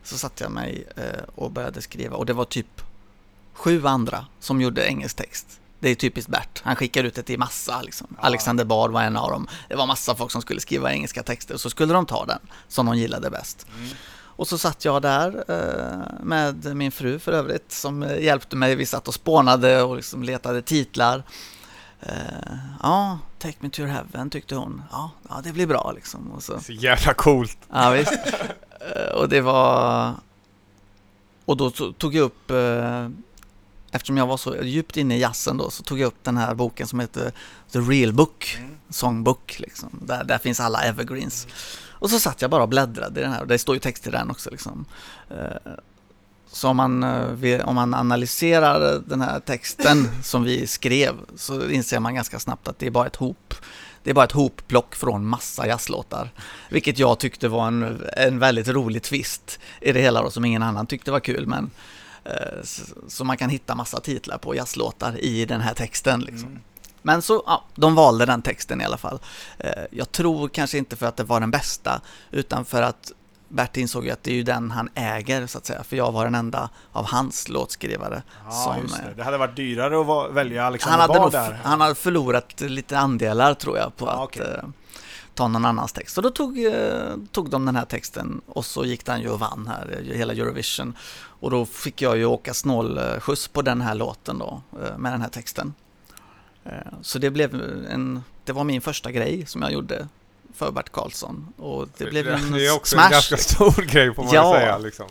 Så satte jag mig eh, och började skriva och det var typ sju andra som gjorde engelsk text. Det är typiskt Bert. Han skickar ut det till massa. Liksom. Ja. Alexander Bard var en av dem. Det var massa folk som skulle skriva engelska texter och så skulle de ta den som de gillade bäst. Och så satt jag där eh, med min fru för övrigt som hjälpte mig. Vi satt och spånade och liksom letade titlar. Eh, ja, Take Me To Your Heaven tyckte hon. Ja, ja det blir bra liksom. Och så, Så jävla coolt! ja, visst. Eh, och det var... Och då to- tog jag upp... Eftersom jag var så djupt inne i jazzen då så tog jag upp den här boken som heter The Real Book. Mm. Songbook liksom. Där, där finns alla evergreens. Och så satt jag bara och bläddrade i den här och det står ju text i den också liksom. Eh, Så om man, eh, om man analyserar den här texten som vi skrev så inser man ganska snabbt att det är bara ett hop. Det är bara ett hopplock från massa jazzlåtar. Vilket jag tyckte var en, en väldigt rolig twist i det hela då, som ingen annan tyckte var kul. Men, eh, så, så man kan hitta massa titlar på jazzlåtar i den här texten. Liksom. Mm. Men så, ja, de valde den texten i alla fall. Eh, Jag tror kanske inte för att det var den bästa, utan för att Bert insåg ju att det är ju den han äger, så att säga. För jag var den enda av hans låtskrivare. Ja, som, eh, det. Det hade varit dyrare att va- välja han Alexander hade, Bard nog, där. han hade förlorat lite andelar tror jag på Ja, att okej. eh, ta någon annans text. Och då tog, eh, tog de den här texten och så gick den ju och vann här, hela Eurovision. Och då fick jag ju åka snålskjuts på den här låten då, eh, med den här texten. Eh, Så det blev en, det var min första grej som jag gjorde för Bert Karlsson. Och det blev en det är också smash. en ganska stor grej får man Ja. säga. Liksom.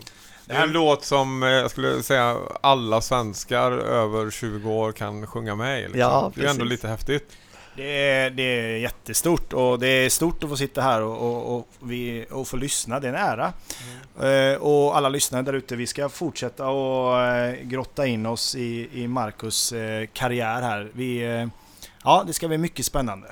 Det är en låt som eh, jag skulle säga alla svenskar över 20 år kan sjunga med i. Liksom. Ja, det är ändå lite häftigt. Det är, det är jättestort och det är stort att få sitta här och, och, och, vi, och få lyssna. Det är en ära. Eh, och alla lyssnare där ute, vi ska fortsätta och eh, grotta in oss i, i Marcus eh, karriär här. Vi, ja, det ska bli mycket spännande.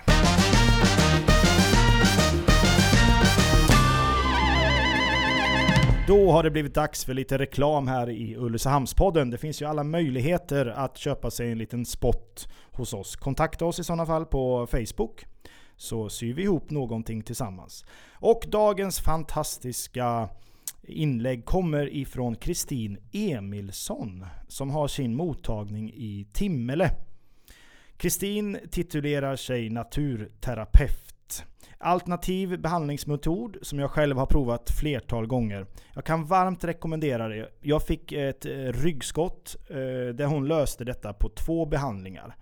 Då har det blivit dags för lite reklam här i Ulricehamnspodden. Det finns ju alla möjligheter att köpa sig en liten spot hos oss. Kontakta oss i sådana fall på Facebook så syr vi ihop någonting tillsammans. Och dagens fantastiska inlägg kommer ifrån Kristin Emilsson som har sin mottagning i Timmele. Kristin titulerar sig naturterapeut. Alternativ behandlingsmetod som jag själv har provat flertal gånger. Jag kan varmt rekommendera det. Jag fick ett eh, ryggskott eh, där hon löste detta på två behandlingar.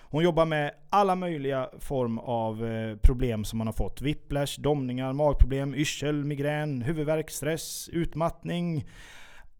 Hon jobbar med alla möjliga form av eh, problem som man har fått. Whiplash, domningar, magproblem, yrsel, migrän, huvudvärk, stress, utmattning,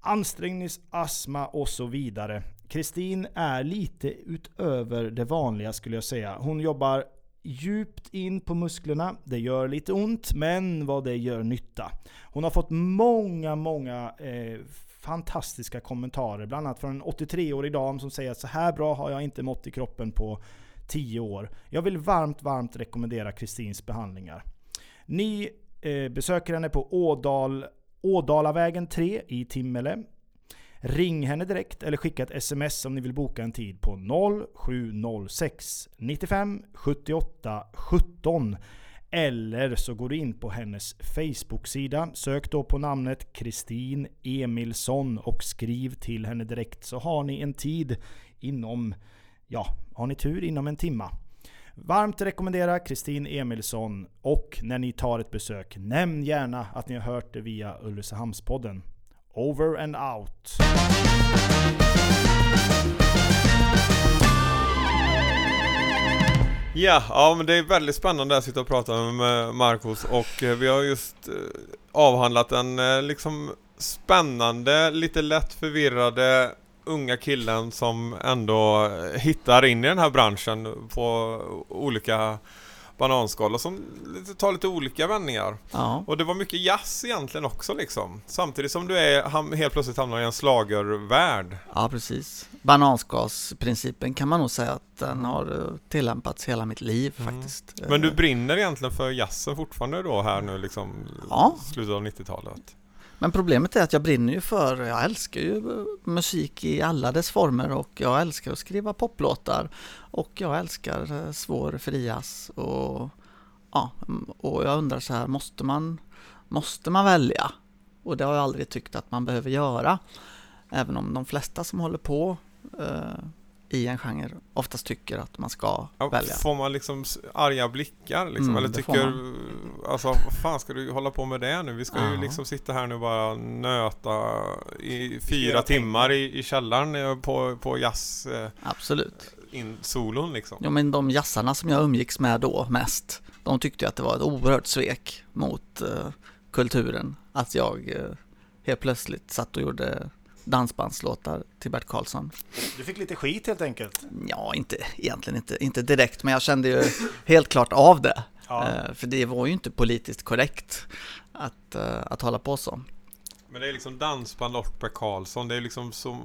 ansträngningsastma och så vidare. Kristin är lite utöver det vanliga skulle jag säga. Hon jobbar djupt in på musklerna. Det gör lite ont, men vad det gör nytta. Hon har fått många, många eh, fantastiska kommentarer. Bland annat från en 83-årig dam som säger att så här bra har jag inte mått i kroppen på 10 år. Jag vill varmt, varmt rekommendera Kristins behandlingar. Ni eh, besöker henne på Ådal, Ådalavägen 3 i Timmele. Ring henne direkt eller skicka ett sms om ni vill boka en tid på 0706 95 78 17. Eller så går du in på hennes Facebook-sida. Sök då på namnet Kristin Emilsson och skriv till henne direkt så har ni en tid inom, ja, har ni tur inom en timma. Varmt rekommendera Kristin Emilsson och när ni tar ett besök, nämn gärna att ni har hört det via Ulricehamnspodden. Over and out. Ja, ja men det är väldigt spännande att sitta och prata med Marcus och eh, vi har just eh, avhandlat en eh, liksom spännande, lite lätt förvirrade unga killen som ändå hittar in i den här branschen på olika bananskal och som tar lite olika vändningar. Ja, Och det var mycket jazz egentligen också liksom. Samtidigt som du är ham- helt plötsligt hamnar i en slagervärld. ja, precis. Bananskasprincipen kan man nog säga att den har eh, tillämpats hela mitt liv Mm. faktiskt. Men du Eh, brinner egentligen för jazzen fortfarande då här nu liksom Ja. slutet av 90-talet? Men problemet är att jag brinner ju för, jag älskar ju musik i alla dess former och jag älskar att skriva poplåtar och jag älskar eh, svår frias och ja, och jag undrar så här, måste man, måste man välja? Och det har jag aldrig tyckt att man behöver göra. Även om de flesta som håller på eh, i en genre oftast tycker att man ska Ja, välja. Får man liksom arga blickar liksom? Mm, Eller tycker, alltså vad fan ska du hålla på med det nu? Vi ska ju Ja. liksom sitta här nu och bara nöta i fyra timmar i, i källaren eh, på, på jazz eh, Absolut. in solon liksom. Ja men de jazzarna som jag umgicks med då mest, de tyckte ju att det var ett oerhört svek mot eh, kulturen. Att jag eh, helt plötsligt satt och gjorde dansbandslåtar till Bert Karlsson. Du fick lite skit helt enkelt. Ja, inte, egentligen inte, inte direkt, men jag kände ju helt klart av det. Ja. Eh, för det var ju inte politiskt korrekt att, eh, att hålla på så. Men det är liksom dansband och Per Karlsson. Det är liksom så...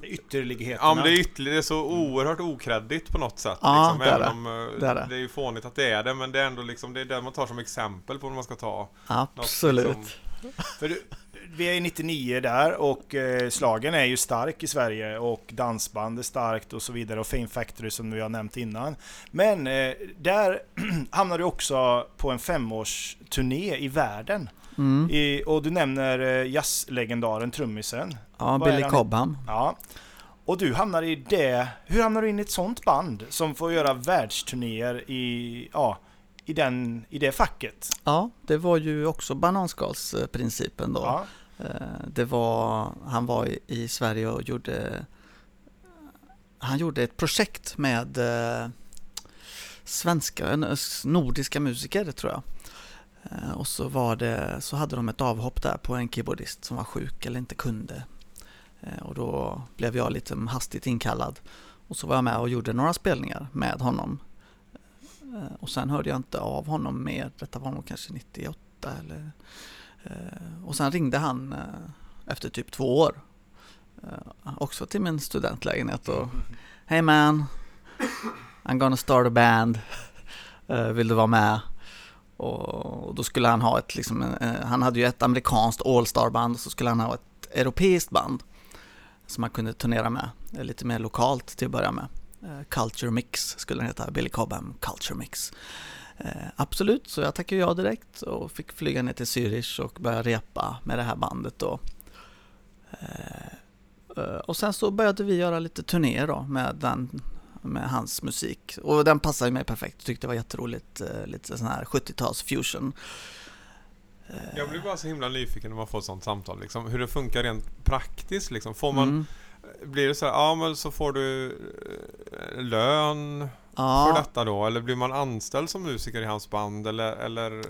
Det är Ytterligheterna. Ja men det är ytterligare det är så oerhört okreddigt på något sätt. Ja, liksom, det är det. om eh, Det är det. det är ju fånigt att det är det. Men det är ändå liksom det är det man tar som exempel på när man ska ta. något, Absolut. liksom. För du, vi är i 99 där och eh, slagen är ju stark i Sverige och dansband är starkt och så vidare och Fame Factory som vi har nämnt innan. Men eh, där hamnar du också på en femårsturné i världen. Mm. I, och du nämner eh, jazzlegendaren, trummisen. Ja, Vad Billy? Cobham. Ja. Och du hamnar i det. Hur hamnar du in i ett sånt band som får göra världsturnéer i, ja, i, den, i det facket. Ja, det var ju också bananskalsprincipen då. Ja. Eh, Det var, han var i- Sverige och gjorde han gjorde ett projekt med eh, svenska, nordiska musiker tror jag. Eh, Och så var det, så hade de ett avhopp där på en keyboardist som var sjuk eller inte kunde. Och då blev jag lite hastigt inkallad. Och så var jag med och gjorde några spelningar med honom. Eh, och sen hörde jag inte av honom mer. Detta var nog kanske 98 eller eh, Och sen ringde han eh, efter typ två år. Också till min studentlägenhet och Hej man, I'm gonna start a band. Vill du vara med? Och då skulle han ha ett, liksom, han hade ju ett amerikanskt all-star-band och så skulle han ha ett europeiskt band som han kunde turnera med, lite mer lokalt till att börja med. Eh, Culture Mix skulle den heta, Billy Cobham Culture Mix. Eh, absolut, så jag tackade ja direkt och fick flyga ner till Zürich och börja repa med det här bandet då. Eh, och sen så började vi göra lite turnéer då med, den, med hans musik. Och den passade mig perfekt, tyckte det var jätteroligt. Eh, lite sån här 70-tals fusion. Jag blir bara så himla nyfiken när man får ett sånt samtal. Liksom, hur det funkar rent praktiskt. Liksom. Får man, mm, Blir det så här, ja men så får du eh, lön för ja, detta då? Eller blir man anställd som musiker i hans band? Eller, eller,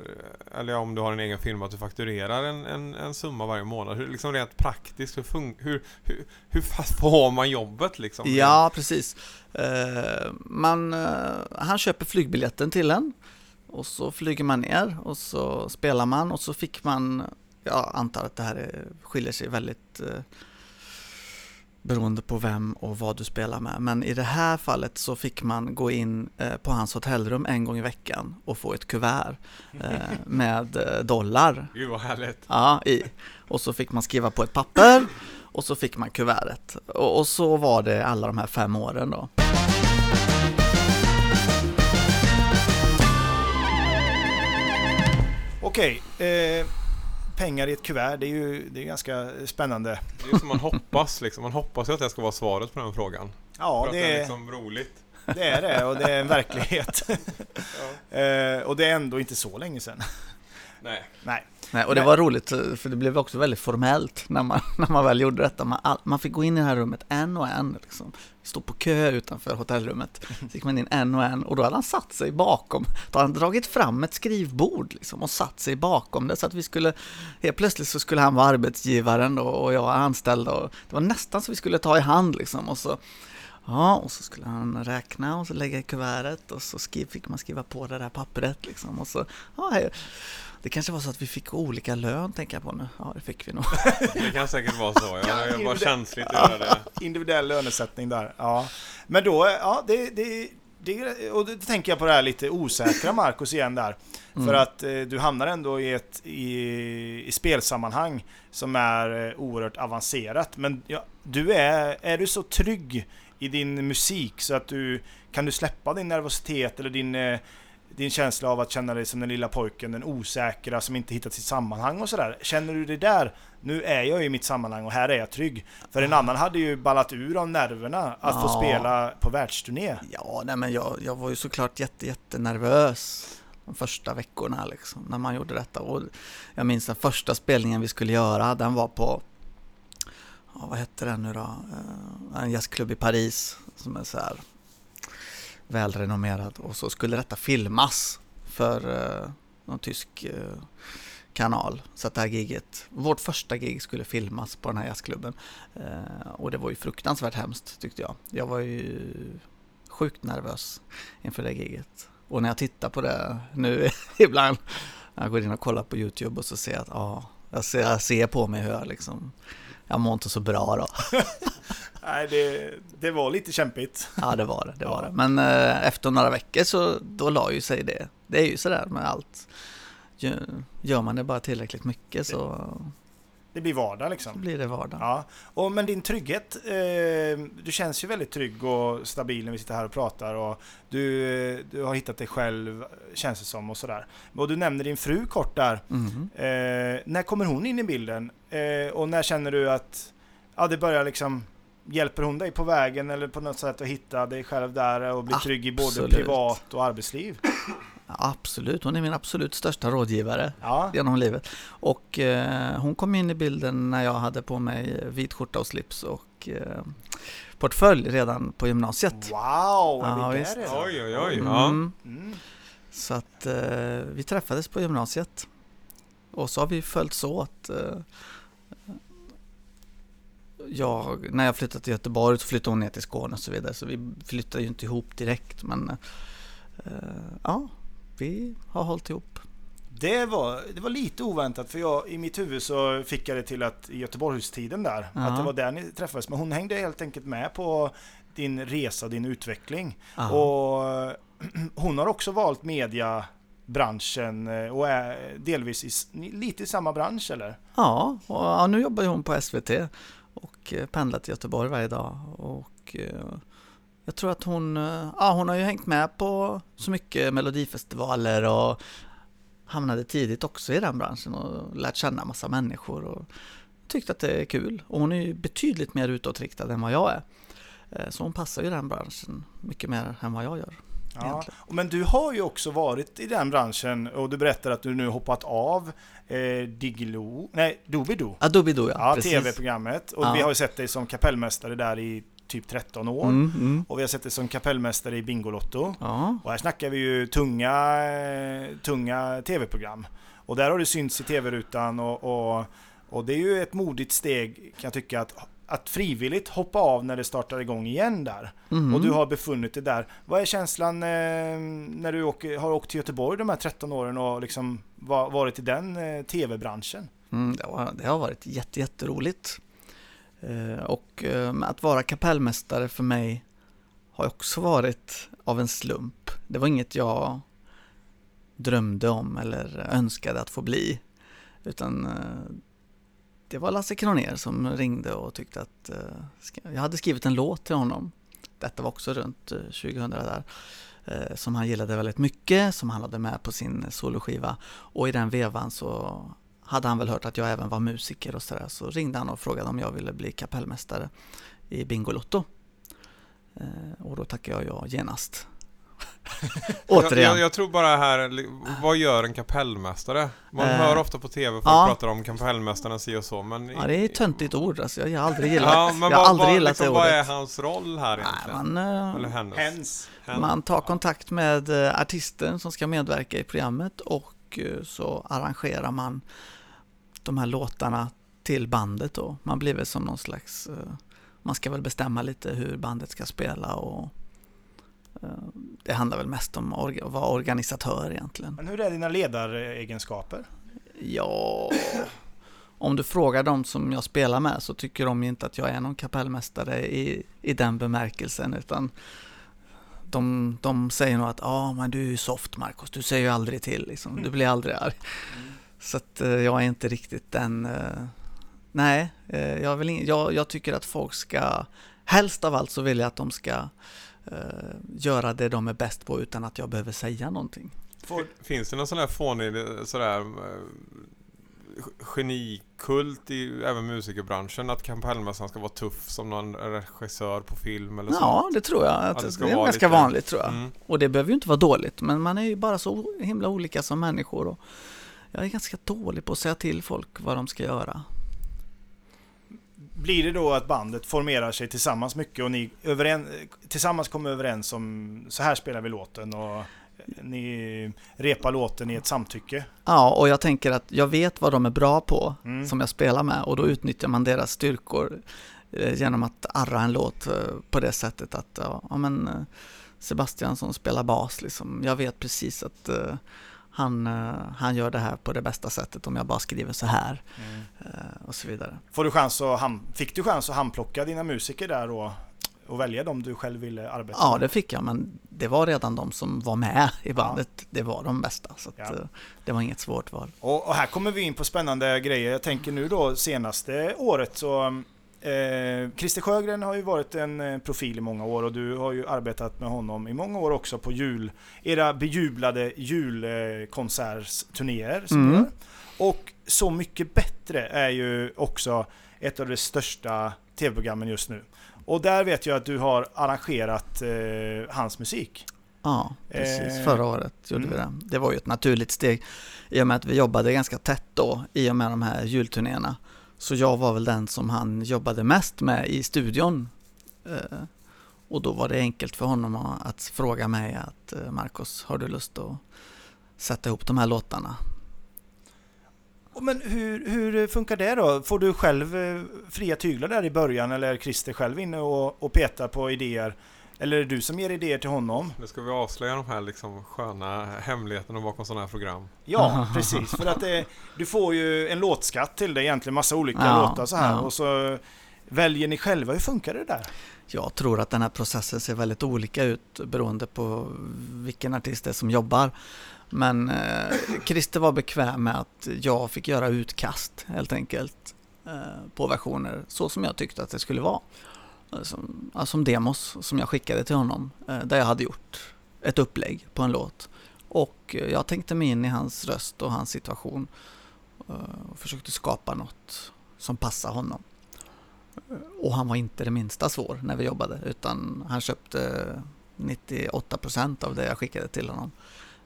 eller om du har en egen firma att du fakturerar en, en, en summa varje månad? Hur, liksom rent praktiskt, hur, fun- hur, hur, hur fast får man jobbet liksom? ja precis. Eh, man, eh, han köper flygbiljetten till en och så flyger man ner och så spelar man och så fick man, jag antar att det här är, skiljer sig väldigt eh, beroende på vem och vad du spelar med. Men i det här fallet så fick man gå in eh, på hans hotellrum en gång i veckan och få ett kuvert eh, med eh, dollar Gud vad härligt. ja, i. Och så fick man skriva på ett papper och så fick man kuvertet. Och, och så var det alla de här fem åren då. Okej, eh, pengar i ett kuvert, det är ju det är ganska spännande. Det är ju som man hoppas liksom. Man hoppas ju att det ska vara svaret på den frågan. Ja, för att det det är är, liksom roligt. det är det och det är en verklighet. Ja. eh, och det är ändå inte så länge sedan. Nej. Nej. Nej, och det var roligt eh, för det blev också väldigt formellt när man, när man väl gjorde detta. Man, all, man fick gå in i det här rummet en och en. Liksom. Stå på kö utanför hotellrummet. Så gick man in en och en och då hade han satt sig bakom. Då hade han dragit fram ett skrivbord liksom, och satt sig bakom det. Så att vi skulle, helt plötsligt så skulle han vara arbetsgivaren då, och jag anställd. Och det var nästan så vi skulle ta i hand liksom. Och så, ja, och så skulle han räkna och så lägga i kuvertet och så skri, fick man skriva på det där pappret liksom. Och så, ja, hej. Det kanske var så att vi fick olika lön, tänker jag på nu. Ja, det fick vi nog. Det kan säkert vara så. Ja. Det är bara känsligt att göra det. Individuell lönesättning där. Ja. Men då, ja, det, det, det, och då tänker jag på det här lite osäkra Marcus igen där. Mm. För att eh, du hamnar ändå i ett i, i spelsammanhang som är eh, oerhört avancerat. Men ja, du är, är du så trygg i din musik så att du kan du släppa din nervositet eller din, eh, din känsla av att känna dig som den lilla pojken, den osäkra som inte hittat sitt sammanhang och sådär. Känner du det där? Nu är jag i mitt sammanhang och här är jag trygg. För en annan hade ju ballat ur av nerverna att få Ja. spela på världsturné. Ja, nej men jag, jag var ju såklart jätte, jätte nervös de första veckorna liksom, när man gjorde detta. Och jag minns den första spelningen vi skulle göra, den var på, ja, vad hette den nu då? Eh, En jazzklubb i Paris som är så här välrenommerad. Och så skulle detta filmas för eh, någon tysk eh, kanal. Så att det här giget, vårt första gig skulle filmas på den här jazzklubben. Eh, och det var ju fruktansvärt hemskt tyckte jag. Jag var ju sjukt nervös inför det giget. Och när jag tittar på det nu ibland, när jag går in och kollar på YouTube och så ser jag att ja, jag ser, jag ser på mig hur jag liksom, jag mår inte så bra då. Nej, det, det var lite kämpigt. Ja det var det, det var det. Men eh, efter några veckor så då la ju sig det. Det är ju sådär med allt. Gör- man det bara tillräckligt mycket så Det blir vardag liksom. blir det vardag. Ja, och, men din trygghet, eh, du känns ju väldigt trygg och stabil när vi sitter här och pratar och du, du har hittat dig själv, känns det som och sådär. Och du nämner din fru kort där. Mhm. Eh, när kommer hon in i bilden? Eh, och när känner du att ja, det börjar liksom hjälper hon dig på vägen eller på något sätt att hitta dig själv där och bli trygg i både Absolut. privat och arbetsliv? Absolut, hon är min absolut största rådgivare Ja, genom livet. Och eh, hon kom in i bilden när jag hade på mig vit skjorta och slips och eh, portfölj redan på gymnasiet. wow! Ja, är vi visst. där redan? Oj, oj, oj. Ja. Mm. Mm. Så att eh, vi träffades på gymnasiet. Och så har vi följts åt. Eh, jag, när jag flyttade till Göteborg så flyttade hon ner till Skåne och så vidare. Så vi flyttade ju inte ihop direkt. Men eh, ja, vi har hållit ihop. Det var, det var lite oväntat för jag, i mitt huvud så fick jag det till att i Göteborgstiden där, Ja. att det var där ni träffades. Men hon hängde helt enkelt med på din resa, din utveckling. Ja. Och hon har också valt mediabranschen eh, och är delvis i, lite i samma bransch eller? Ja, och, ja, nu jobbar hon på SVT och eh, pendlar till Göteborg varje dag. Och eh, jag tror att hon, eh, ja hon har ju hängt med på så mycket melodifestivaler och hamnade tidigt också i den branschen och lärt känna massa människor och tyckte att det är kul. Och hon är ju betydligt mer utåtriktad än vad jag är. Så hon passar ju den branschen mycket mer än vad jag gör. Ja. Men du har ju också varit i den branschen och du berättar att du nu hoppat av eh, Digilo, nej Doobidoo. Ja, Ja, precis. tv-programmet. Och Ja. vi har ju sett dig som kapellmästare där i typ 13 år. Mm, mm. Och vi har sett dig som kapellmästare i Bingolotto. Ja, Och här snackar vi ju tunga, tunga tv-program. Och där har du synts i tv-rutan och, och, och det är ju ett modigt steg kan jag tycka att, att frivilligt hoppa av när det startar igång igen där. mm. Och du har befunnit dig där. Vad är känslan eh, när du åker, har åkt till Göteborg de här 13 åren och liksom va, varit i den eh, tv-branschen? Mm, det, var, det har varit jätte, jätteroligt. Eh, och eh, att vara kapellmästare för mig har också varit av en slump. Det var inget jag drömde om eller önskade att få bli. Utan eh, det var Lasse Kronér som ringde och tyckte att eh, jag hade skrivit en låt till honom. Detta var också runt eh, 2000 där. eh, Som han gillade väldigt mycket, som han hade med på sin soloskiva. Och i den vevan så hade han väl hört att jag även var musiker och sådär. Så ringde han och frågade om jag ville bli kapellmästare i Bingolotto. Eh, Och då tackade jag ja genast. Jag, Återigen. jag, jag tror bara här, vad gör en kapellmästare? Man Eh, hör ofta på TV folk ja. pratar om kapellmästarna si och så, men... Ja, det är ett töntigt ord alltså. Jag har aldrig gillat, Ja, men jag har vad, aldrig vad, gillat liksom, det vad är ordet. hans roll här Nej, egentligen? man, eh, Eller hennes? Hens. Hen- man tar kontakt med eh, artisten som ska medverka i programmet och eh, så arrangerar man de här låtarna till bandet då. Man blir väl som någon slags, man ska väl bestämma lite hur bandet ska spela och det handlar väl mest om att vara organisatör egentligen. Men hur är dina ledaregenskaper? Ja, om du frågar dem som jag spelar med så tycker de ju inte att jag är någon kapellmästare i, i den bemärkelsen utan de, de säger nog att ja ah, men du är ju soft Marcus, du säger ju aldrig till liksom. du blir aldrig arg. Så att eh, jag är inte riktigt den, eh, nej, eh, jag, vill in, jag, jag tycker att folk ska, helst av allt så vill jag att de ska eh, göra det de är bäst på utan att jag behöver säga någonting. Finns det någon sån här fånig sådär eh, genikult i även musikerbranschen att kapellmästaren ska vara tuff som någon regissör på film eller så? Ja, det tror jag. Att det ska det är ganska lite- vanligt tror jag. Mm. Och det behöver ju inte vara dåligt, men man är ju bara så himla olika som människor. Och jag är ganska dålig på att säga till folk vad de ska göra. Blir det då att bandet formerar sig tillsammans mycket och ni överen, tillsammans kommer överens om så här spelar vi låten och ni repar låten i ett samtycke? Ja, och jag tänker att jag vet vad de är bra på Mm. som jag spelar med och då utnyttjar man deras styrkor eh, genom att arra en låt eh, på det sättet att ja, men eh, Sebastian som spelar bas liksom, jag vet precis att han, eh, han gör det här på det bästa sättet om jag bara skriver så här eh, och så vidare. Får du chans att, ham- fick du chans att handplocka dina musiker där och, och välja dem du själv ville arbeta Ja, med? det fick jag, men det var redan de som var med i bandet. Det var de bästa, så Ja. eh, det var inget svårt val. Och, och här kommer vi in på spännande grejer. Jag tänker nu då senaste året så Eh, Christer Sjögren har ju varit en eh, profil i många år och du har ju arbetat med honom i många år också på jul, era bejublade julkonsertsturnéer Mm. Och Så mycket bättre är ju också ett av de största tv-programmen just nu. Och där vet jag att du har arrangerat eh, hans musik. Ja, precis. Eh, Förra året gjorde vi det. Det var ju ett naturligt steg i och med att vi jobbade ganska tätt då i och med de här julturnéerna. Så jag var väl den som han jobbade mest med i studion. Eh, och då var det enkelt för honom att fråga mig att eh, Marcos, har du lust att sätta ihop de här låtarna? Men hur, hur funkar det då? Får du själv eh, fria tyglar där i början eller är Christer själv inne och, och petar på idéer? Eller är det du som ger idéer till honom? Nu ska vi avslöja de här liksom sköna hemligheterna bakom sådana här program. Ja, precis. För att det, du får ju en låtskatt till det egentligen, massa olika Ja, låtar så här. ja. Och så väljer ni själva. Hur funkar det där? Jag tror att den här processen ser väldigt olika ut beroende på vilken artist det är som jobbar. Men eh, Christer var bekväm med att jag fick göra utkast helt enkelt eh, på versioner så som jag tyckte att det skulle vara. Som, ja, som demos som jag skickade till honom eh, där jag hade gjort ett upplägg på en låt. Och eh, jag tänkte mig in i hans röst och hans situation eh, och försökte skapa något som passar honom. Och han var inte det minsta svår när vi jobbade utan han köpte 98% av det jag skickade till honom.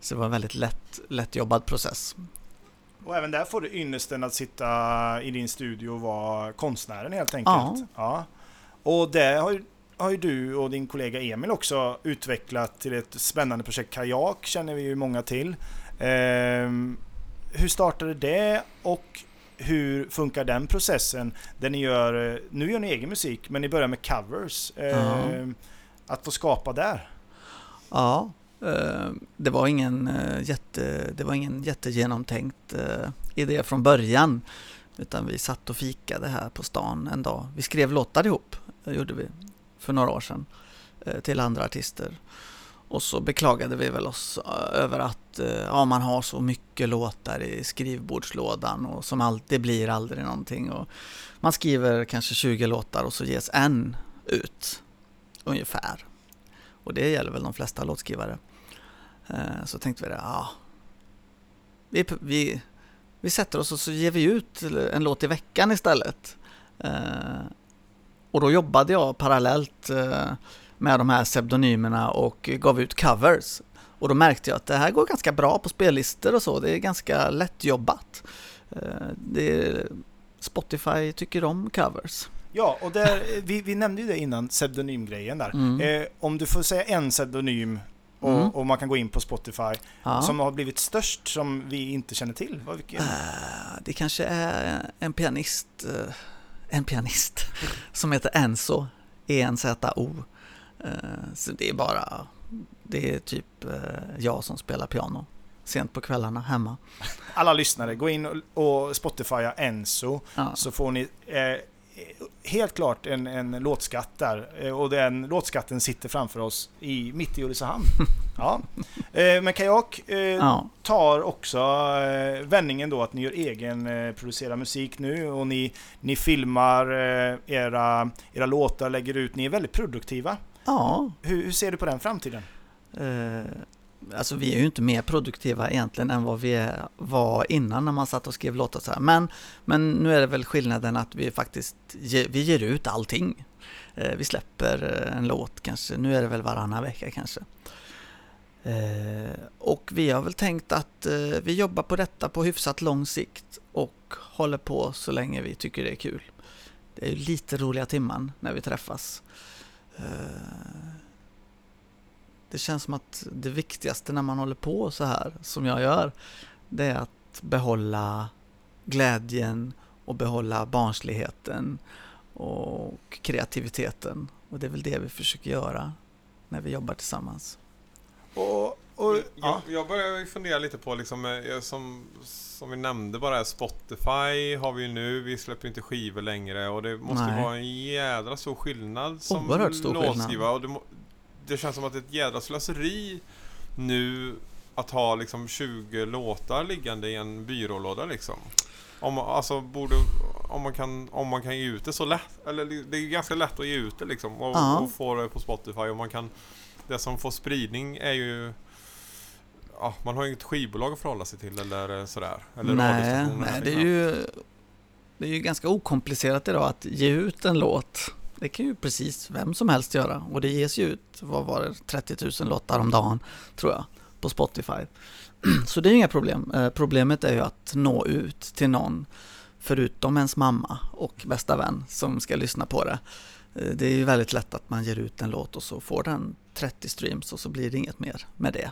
Så det var en väldigt lätt, lättjobbad process. Och även där får du ynnesten att sitta i din studio och vara konstnären helt enkelt. Ja. Och det har ju, har ju du och din kollega Emil också utvecklat till ett spännande projekt. Kajak känner vi ju många till. Ehm, hur startade det och hur funkar den processen? Där ni gör, eh, nu gör ni egen musik men ni börjar med covers. Ehm, Att få skapa där. Ja, eh, det var ingen, eh, jätte, det var ingen jättegenomtänkt eh, idé från början. Utan vi satt och fikade här på stan en dag. Vi skrev låtar ihop, gjorde vi för några år sedan, eh, till andra artister. Och så beklagade vi väl oss eh, över att eh, ja, man har så mycket låtar i skrivbordslådan och som alltid blir aldrig någonting. Och man skriver kanske 20 låtar och så ges en ut, ungefär. Och det gäller väl de flesta låtskrivare. Så tänkte vi det, ja. Vi, vi, vi sätter oss och så ger vi ut en låt i veckan istället. Och då jobbade jag parallellt eh, med de här pseudonymerna och gav ut covers. Och då märkte jag att det här går ganska bra på spellistor och så. Det är ganska lättjobbat. Eh, Det, Spotify tycker om covers. Ja, och där, vi, vi nämnde ju det innan, pseudonymgrejen där. Mm. Eh, om du får säga en pseudonym och, Mm. och man kan gå in på Spotify Ja. som har blivit störst som vi inte känner till. Vad, vilken? Eh, Det kanske är en pianist, eh, en pianist som heter Enzo, E-N-Z-O. Eh, Så det är bara, det är typ eh, jag som spelar piano sent på kvällarna hemma. Alla lyssnare, gå in och, Spotifya Enzo Ja. så får ni eh, helt klart en, en låtskatt där. Eh, och den låtskatten sitter framför oss i, mitt i Ulricehamn. ja. eh, men Kajak eh, tar också eh, vändningen då att ni gör egen producerad musik nu och ni, ni filmar era, era låtar, lägger ut. Ni är väldigt produktiva. ja, Hur, hur ser du på den framtiden? alltså vi är ju inte mer produktiva egentligen än vad vi var innan när man satt och skrev låtar så här. Men, men nu är det väl skillnaden att vi faktiskt vi ger ut allting. Vi släpper en låt kanske, nu är det väl varannan vecka kanske. Eh, och vi har väl tänkt att eh, vi jobbar på detta på hyfsat lång sikt och håller på så länge vi tycker det är kul. Det är ju lite roliga timman när vi träffas. Eh, det känns som att det viktigaste när man håller på så här som jag gör, det är att behålla glädjen och behålla barnsligheten och kreativiteten. Och det är väl det vi försöker göra när vi jobbar tillsammans. Och, och, ja. Jag, jag börjar fundera lite på liksom, eh, som, som vi nämnde bara Spotify har vi ju nu, vi släpper inte skivor längre och det måste ju Nej. vara en jädra stor skillnad som Oerhört stor låtskrivare. skillnad. Och det, det känns som att det är ett jädra slöseri nu att ha liksom 20 låtar liggande i en byrålåda liksom. Om, man- alltså, borde, om, man kan, om man kan ge ut det så lätt, eller det är ganska lätt att ge ut det liksom och, Ja. och få det på Spotify och man kan det som får spridning är ju Ja, man har ju inget skivbolag att förhålla sig till eller sådär. Eller nej, nej, det är ju det är ju ganska okomplicerat idag att ge ut en låt. Det kan ju precis vem som helst göra och det ges ju ut, vad var det, 30 000 låtar om dagen tror jag på Spotify. Så det är inga problem. Eh, problemet är ju att nå ut till någon förutom ens mamma och bästa vän som ska lyssna på det. Eh, det är ju väldigt lätt att man ger ut en låt och så får den 30 streams och så blir det inget mer med det.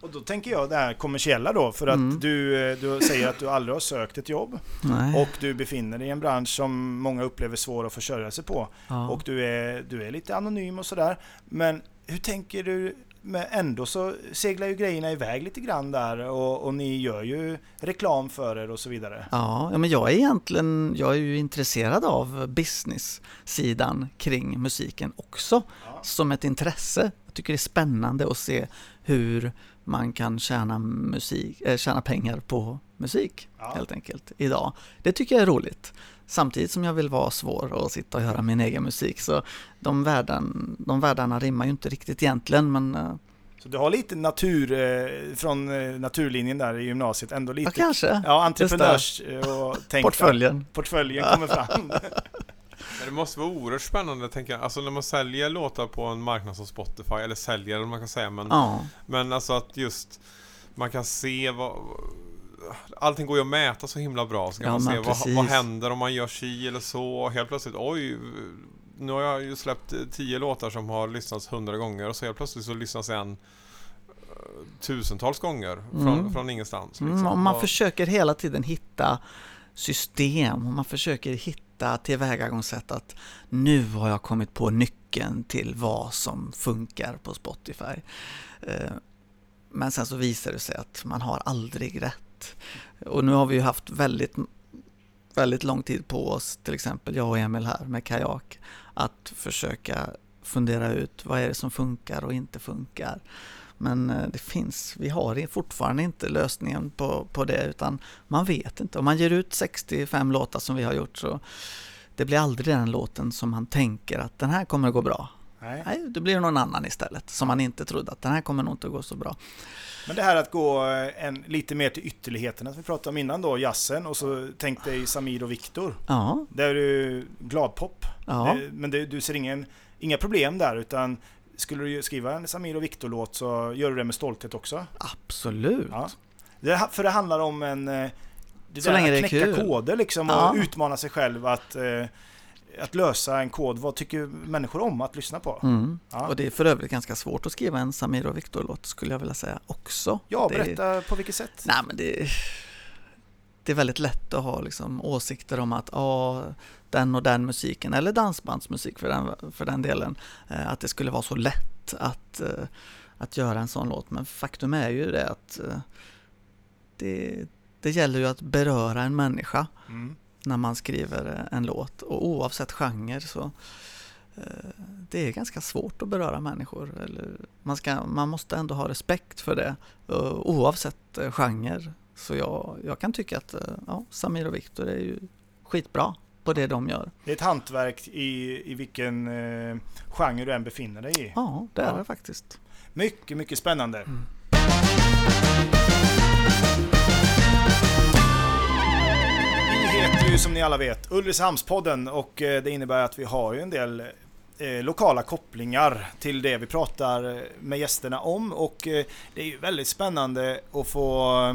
Och då tänker jag det här kommersiella då, för att Mm. du, eh, du säger att du aldrig har sökt ett jobb Nej. och du befinner dig i en bransch som många upplever svår att försörja sig på. ja. Och du är, du är lite anonym och sådär. Men hur tänker du? Men ändå så seglar ju grejerna iväg lite grann där och, och ni gör ju reklam för er och så vidare. Ja, men jag är egentligen jag är ju intresserad av business-sidan kring musiken också Ja. som ett intresse. Jag tycker det är spännande att se hur man kan tjäna, musik, äh, tjäna pengar på musik Ja. helt enkelt idag. Det tycker jag är roligt. Samtidigt som jag vill vara svår och sitta och göra min egen musik så de, världen, de världarna rimmar ju inte riktigt egentligen men eh, Så du har lite natur eh, från eh, naturlinjen där i gymnasiet, ändå ja, lite kanske. Ja, entreprenörs eh, och tänk Portföljen. Portföljen kommer fram. Det måste vara oerhört spännande tänker jag. Alltså när man säljer låtar på en marknad som Spotify, eller säljer eller vad man kan säga. Men, Ja, men alltså att just man kan se vad... Allting går ju att mäta så himla bra. Så kan Ja, man se vad, vad händer om man gör si eller så. Helt plötsligt, oj, nu har jag ju släppt tio låtar som har lyssnats hundra gånger och så helt plötsligt så lyssnas en eh, tusentals gånger från, Mm. från ingenstans. Mm, liksom. och man Och- försöker hela tiden hitta system och man försöker hitta tillvägagångssätt att nu har jag kommit på nyckeln till vad som funkar på Spotify. Eh, Men sen så visar det sig att man har aldrig rätt. Och nu har vi ju haft väldigt, väldigt lång tid på oss, till exempel jag och Emil här med Kajak, att försöka fundera ut vad är det som funkar och inte funkar. Men eh, det finns, vi har fortfarande inte lösningen på, på det utan man vet inte. Om man ger ut 65 låtar som vi har gjort så det blir aldrig den låten som man tänker att den här kommer att gå bra. Nej. Nej, det blir någon annan istället som man inte trodde att den här kommer nog inte att gå så bra. Men det här att gå eh, en, lite mer till ytterligheterna som vi pratade om innan då, jazzen, och så tänk dig Samir och Viktor. Ja, Där är du gladpop. ja, Det, men det, du ser ingen, inga problem där, utan skulle du skriva en Samir och Viktor-låt så gör du det med stolthet också. absolut. Ja. Det, för det handlar om en... eh, Det Så där länge det är att knäcka kul. koder liksom och Ja. utmana sig själv att, eh, att lösa en kod. Vad tycker människor om att lyssna på? Mm. Ja. Och det är för övrigt ganska svårt att skriva en Samir och Viktor-låt skulle jag vilja säga också. Ja, det, berätta på vilket sätt. Nej, men det, det är väldigt lätt att ha liksom åsikter om att ja, den och den musiken, eller dansbandsmusik för den, för den delen, eh, att det skulle vara så lätt att, eh, att göra en sån låt. Men faktum är ju det att eh, det, det gäller ju att beröra en människa Mm. När man skriver en låt. Och oavsett genre så eh, det är ganska svårt att beröra människor. Man, ska, man måste ändå ha respekt för det eh, oavsett eh, genre. Så jag, jag kan tycka att ja, Samir och Viktor är ju skitbra på det de gör. Det är ett hantverk i, i vilken eh, genre du än befinner dig i. Ja, det är Ja. det faktiskt. Mycket, mycket spännande. Mm. Heter ju som ni alla vet Ulricehamnspodden och eh, det innebär att vi har ju en del eh, lokala kopplingar till det vi pratar eh, med gästerna om och eh, det är ju väldigt spännande att få eh,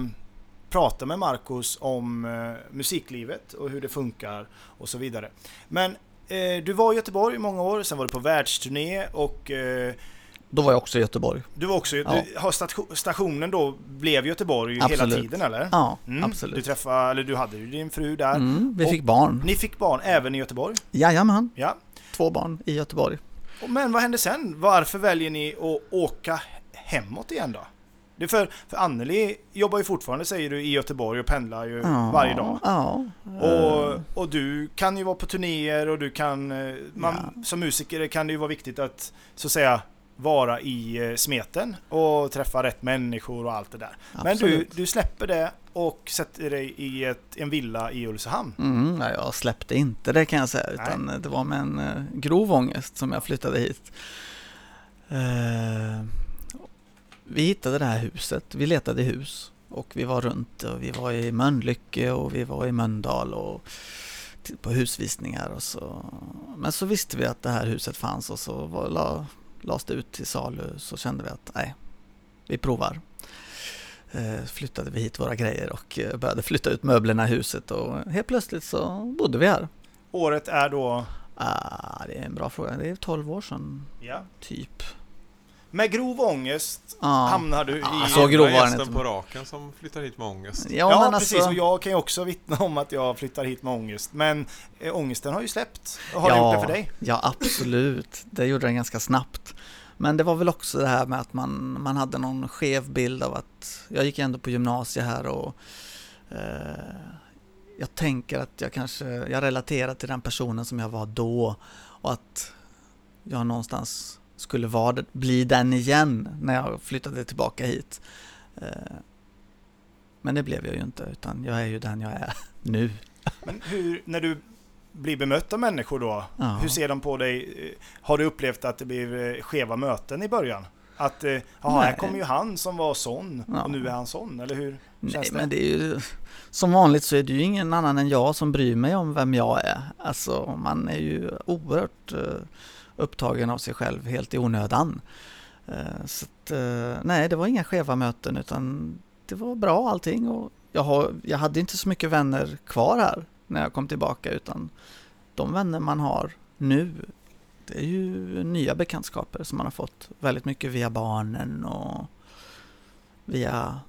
prata med Marcus om eh, musiklivet och hur det funkar och så vidare. Men du var i Göteborg i många år, sen var du på världsturné och då var jag också i Göteborg. du var också, Ja. du, har station, stationen då blev Göteborg hela Absolut. tiden eller? Ja, Mm. absolut. Du träffade, eller du hade ju din fru där. Mm, vi Och- fick barn. Ni fick barn även i Göteborg? Jajamän, Ja. två barn i Göteborg. Men vad hände sen? Varför väljer ni att åka hemåt igen då? Det är för, för Anneli jobbar ju fortfarande säger du i Göteborg och pendlar ju Ja, varje dag. Ja. Och, eh, och du kan ju vara på turnéer och du kan, eh, man, som musiker kan det ju vara viktigt att så att säga vara i eh, smeten och träffa rätt människor och allt det där. Men du, absolut. du släpper det och sätter dig i ett, en villa i Ulricehamn. Mm, nej, jag släppte inte det kan jag säga, utan det var med en eh, grov ångest som jag flyttade hit. Eh, vi hittade det här huset, vi letade i hus Och vi var runt och vi var i Mölnlycke och vi var i Mölndal och på husvisningar och så. Men så visste vi att det här huset fanns och så var, la, lades det ut till salu så kände vi att nej, vi provar. Eh, flyttade vi hit våra grejer och eh, började flytta ut möblerna i huset och helt plötsligt så bodde vi här. Året är då... Ah, det är en bra fråga. Det är 12 år sedan, Ja. typ. Med grov ångest Ja. hamnar du Ja, i... så grov var den inte. på raken som flyttar hit med ångest. Ja, Ja, men precis. alltså, Och jag kan ju också vittna om att jag flyttar hit med ångest. Men eh, ångesten har ju släppt. Har Ja. det gjort det för dig? Ja, absolut. Det gjorde den ganska snabbt. Men det var väl också det här med att man, man hade någon skev bild av att jag gick ändå på gymnasiet här och eh, jag tänker att jag kanske, jag relaterar till den personen som jag var då och att jag någonstans skulle vara, bli den igen när jag flyttade tillbaka hit. Eh, men det blev jag ju inte utan jag är ju den jag är nu. Men hur, när du blir bemött av människor då, Ja. hur ser de på dig? Eh, Har du upplevt att det blir eh, skeva möten i början? Att, ja, här kommer ju han som var sån Ja. och nu är han sån, eller hur? Nej, det? men det är ju som vanligt så är det ju ingen annan än jag som bryr mig om vem jag är. Alltså man är ju oerhört upptagen av sig själv helt i onödan. Eh, så att, eh, nej, det var inga skeva möten utan det var bra allting och jag, har, jag hade inte så mycket vänner kvar här när jag kom tillbaka utan de vänner man har nu det är ju nya bekantskaper som man har fått väldigt mycket via barnen och via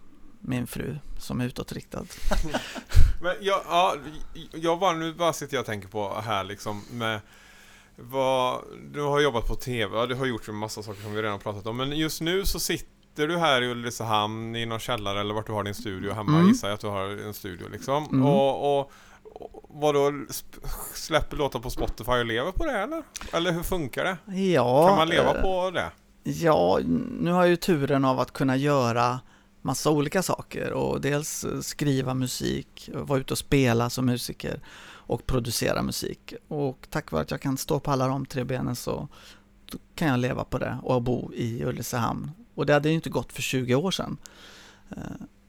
min fru som är utåtriktad. Men jag, ja, jag var, nu bara sitter jag och tänker på här liksom med vad, du har jobbat på TV, du har gjort en massa saker som vi redan pratat om, men just nu så sitter du här i Ulricehamn i någon källare eller vart du har din studio hemma, Mm. gissar jag att du har en studio liksom. Mm. Och, och, vadå, sp- släpper låtar på Spotify och lever på det eller? Eller hur funkar det? Ja, Kan man leva eh, på det? Ja, nu har jag ju turen av att kunna göra massa olika saker och dels eh, skriva musik, vara ute och spela som musiker och producera musik. Och tack vare att jag kan stå på alla de tre benen så kan jag leva på det och bo i Ulricehamn. Och det hade ju inte gått för 20 år sedan. Eh,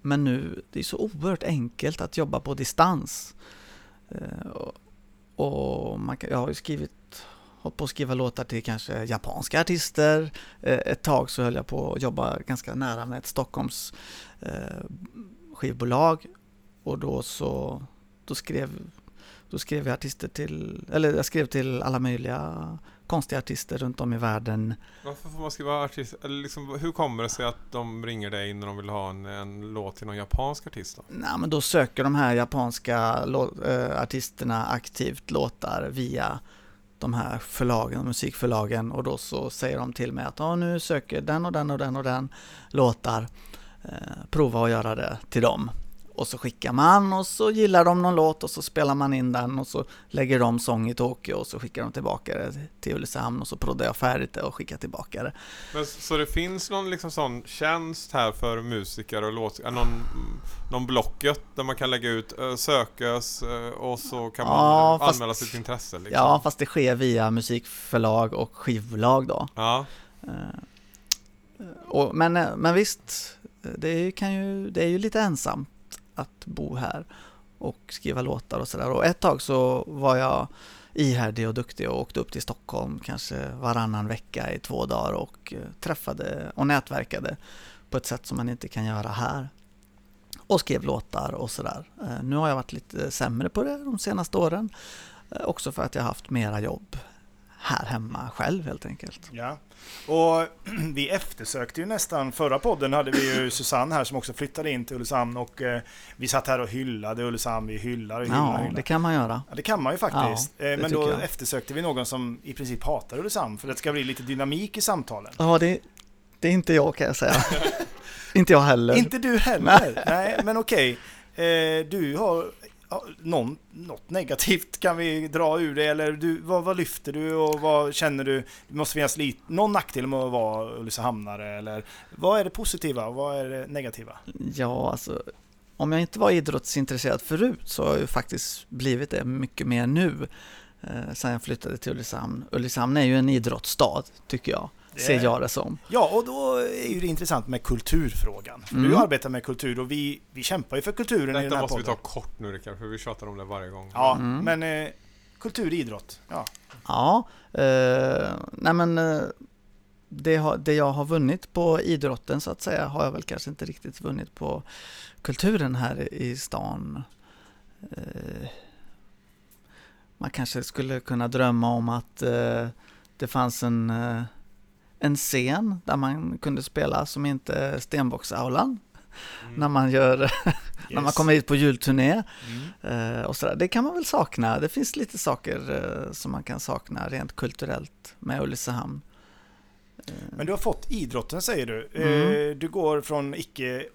men nu, det är så oerhört enkelt att jobba på distans. Eh, och- man kan, jag har ju skrivit, hållit på att skriva låtar till kanske japanska artister. Eh, ett tag så höll jag på att jobba ganska nära med ett Stockholms skivbolag och då så då skrev, då skrev jag artister till, eller jag skrev till alla möjliga konstiga artister runt om i världen. Varför får man skriva artist? Eller liksom, hur kommer det sig att de ringer dig när de vill ha en, en låt till någon japansk artist då? Nej, men då söker de här japanska eh, artisterna aktivt låtar via de här förlagen, musikförlagen och då så säger de till mig att ja, nu söker den och den och den och den låtar. Eh, prova att göra det till dem. Och så skickar man och så gillar de någon låt och så spelar man in den och så lägger de sång i Tokyo och så skickar de tillbaka det till Ulricehamn och så proddar jag färdigt det och skickar tillbaka det. Men, så det finns någon liksom sån tjänst här för musiker och låt... Någon, någon Blocket där man kan lägga ut äh, sökas äh, och så kan man Ja, fast- anmäla sitt intresse liksom. Ja, fast det sker via musikförlag och skivbolag då. Ja. Eh, Och, men, eh, men visst, det, kan ju, det är ju lite ensamt att bo här och skriva låtar och sådär. Och ett tag så var jag ihärdig och duktig och åkte upp till Stockholm kanske varannan vecka i två dagar och eh, träffade och nätverkade på ett sätt som man inte kan göra här. Och skrev låtar och sådär. Eh, nu har jag varit lite sämre på det de senaste åren. Eh, också för att jag har haft mera jobb här hemma själv helt enkelt. Ja. Och vi eftersökte ju nästan, förra podden hade vi ju Susanne här som också flyttade in till Ulricehamn och eh, vi satt här och hyllade Ulricehamn, vi hyllar och hyllar. Ja, hyllar. det kan man göra. Ja, det kan man ju faktiskt. Ja, Eh, Men då jag. eftersökte vi någon som i princip hatar Ulricehamn för det ska bli lite dynamik i samtalen. Ja, det, det är inte jag kan jag säga. inte jag heller. Inte du heller. Nej, men okej. Eh, Du har ja, någon, något negativt kan vi dra ur det eller du, vad, vad lyfter du och vad känner du? Det måste finnas lite, någon nackdel med att vara Ulricehamnare eller vad är det positiva och vad är det negativa? Ja, alltså om jag inte var idrottsintresserad förut så har jag ju faktiskt blivit det mycket mer nu eh, sen jag flyttade till Ulricehamn. Ulricehamn är ju en idrottsstad tycker jag ser jag det som. Ja, och då är ju det intressant med kulturfrågan. För Mm. du arbetar med kultur och vi, vi kämpar ju för kulturen i den Detta här måste vi podden. ta kort nu Rickard, för vi tjatar om det varje gång. Ja, Mm. men eh, kultur, idrott. Ja. Ja, eh, nej men eh, det, har, det jag har vunnit på idrotten så att säga har jag väl kanske inte riktigt vunnit på kulturen här i stan. Eh, man kanske skulle kunna drömma om att eh, det fanns en, eh, en scen där man kunde spela som inte Stenbocksaulan Mm. när man gör när man Yes. kommer hit på julturné. Mm. Eh, och sådär. Det kan man väl sakna. Det finns lite saker eh, som man kan sakna rent kulturellt med Ulricehamn. Eh, Men du har fått idrotten säger du. Mm. Du går från icke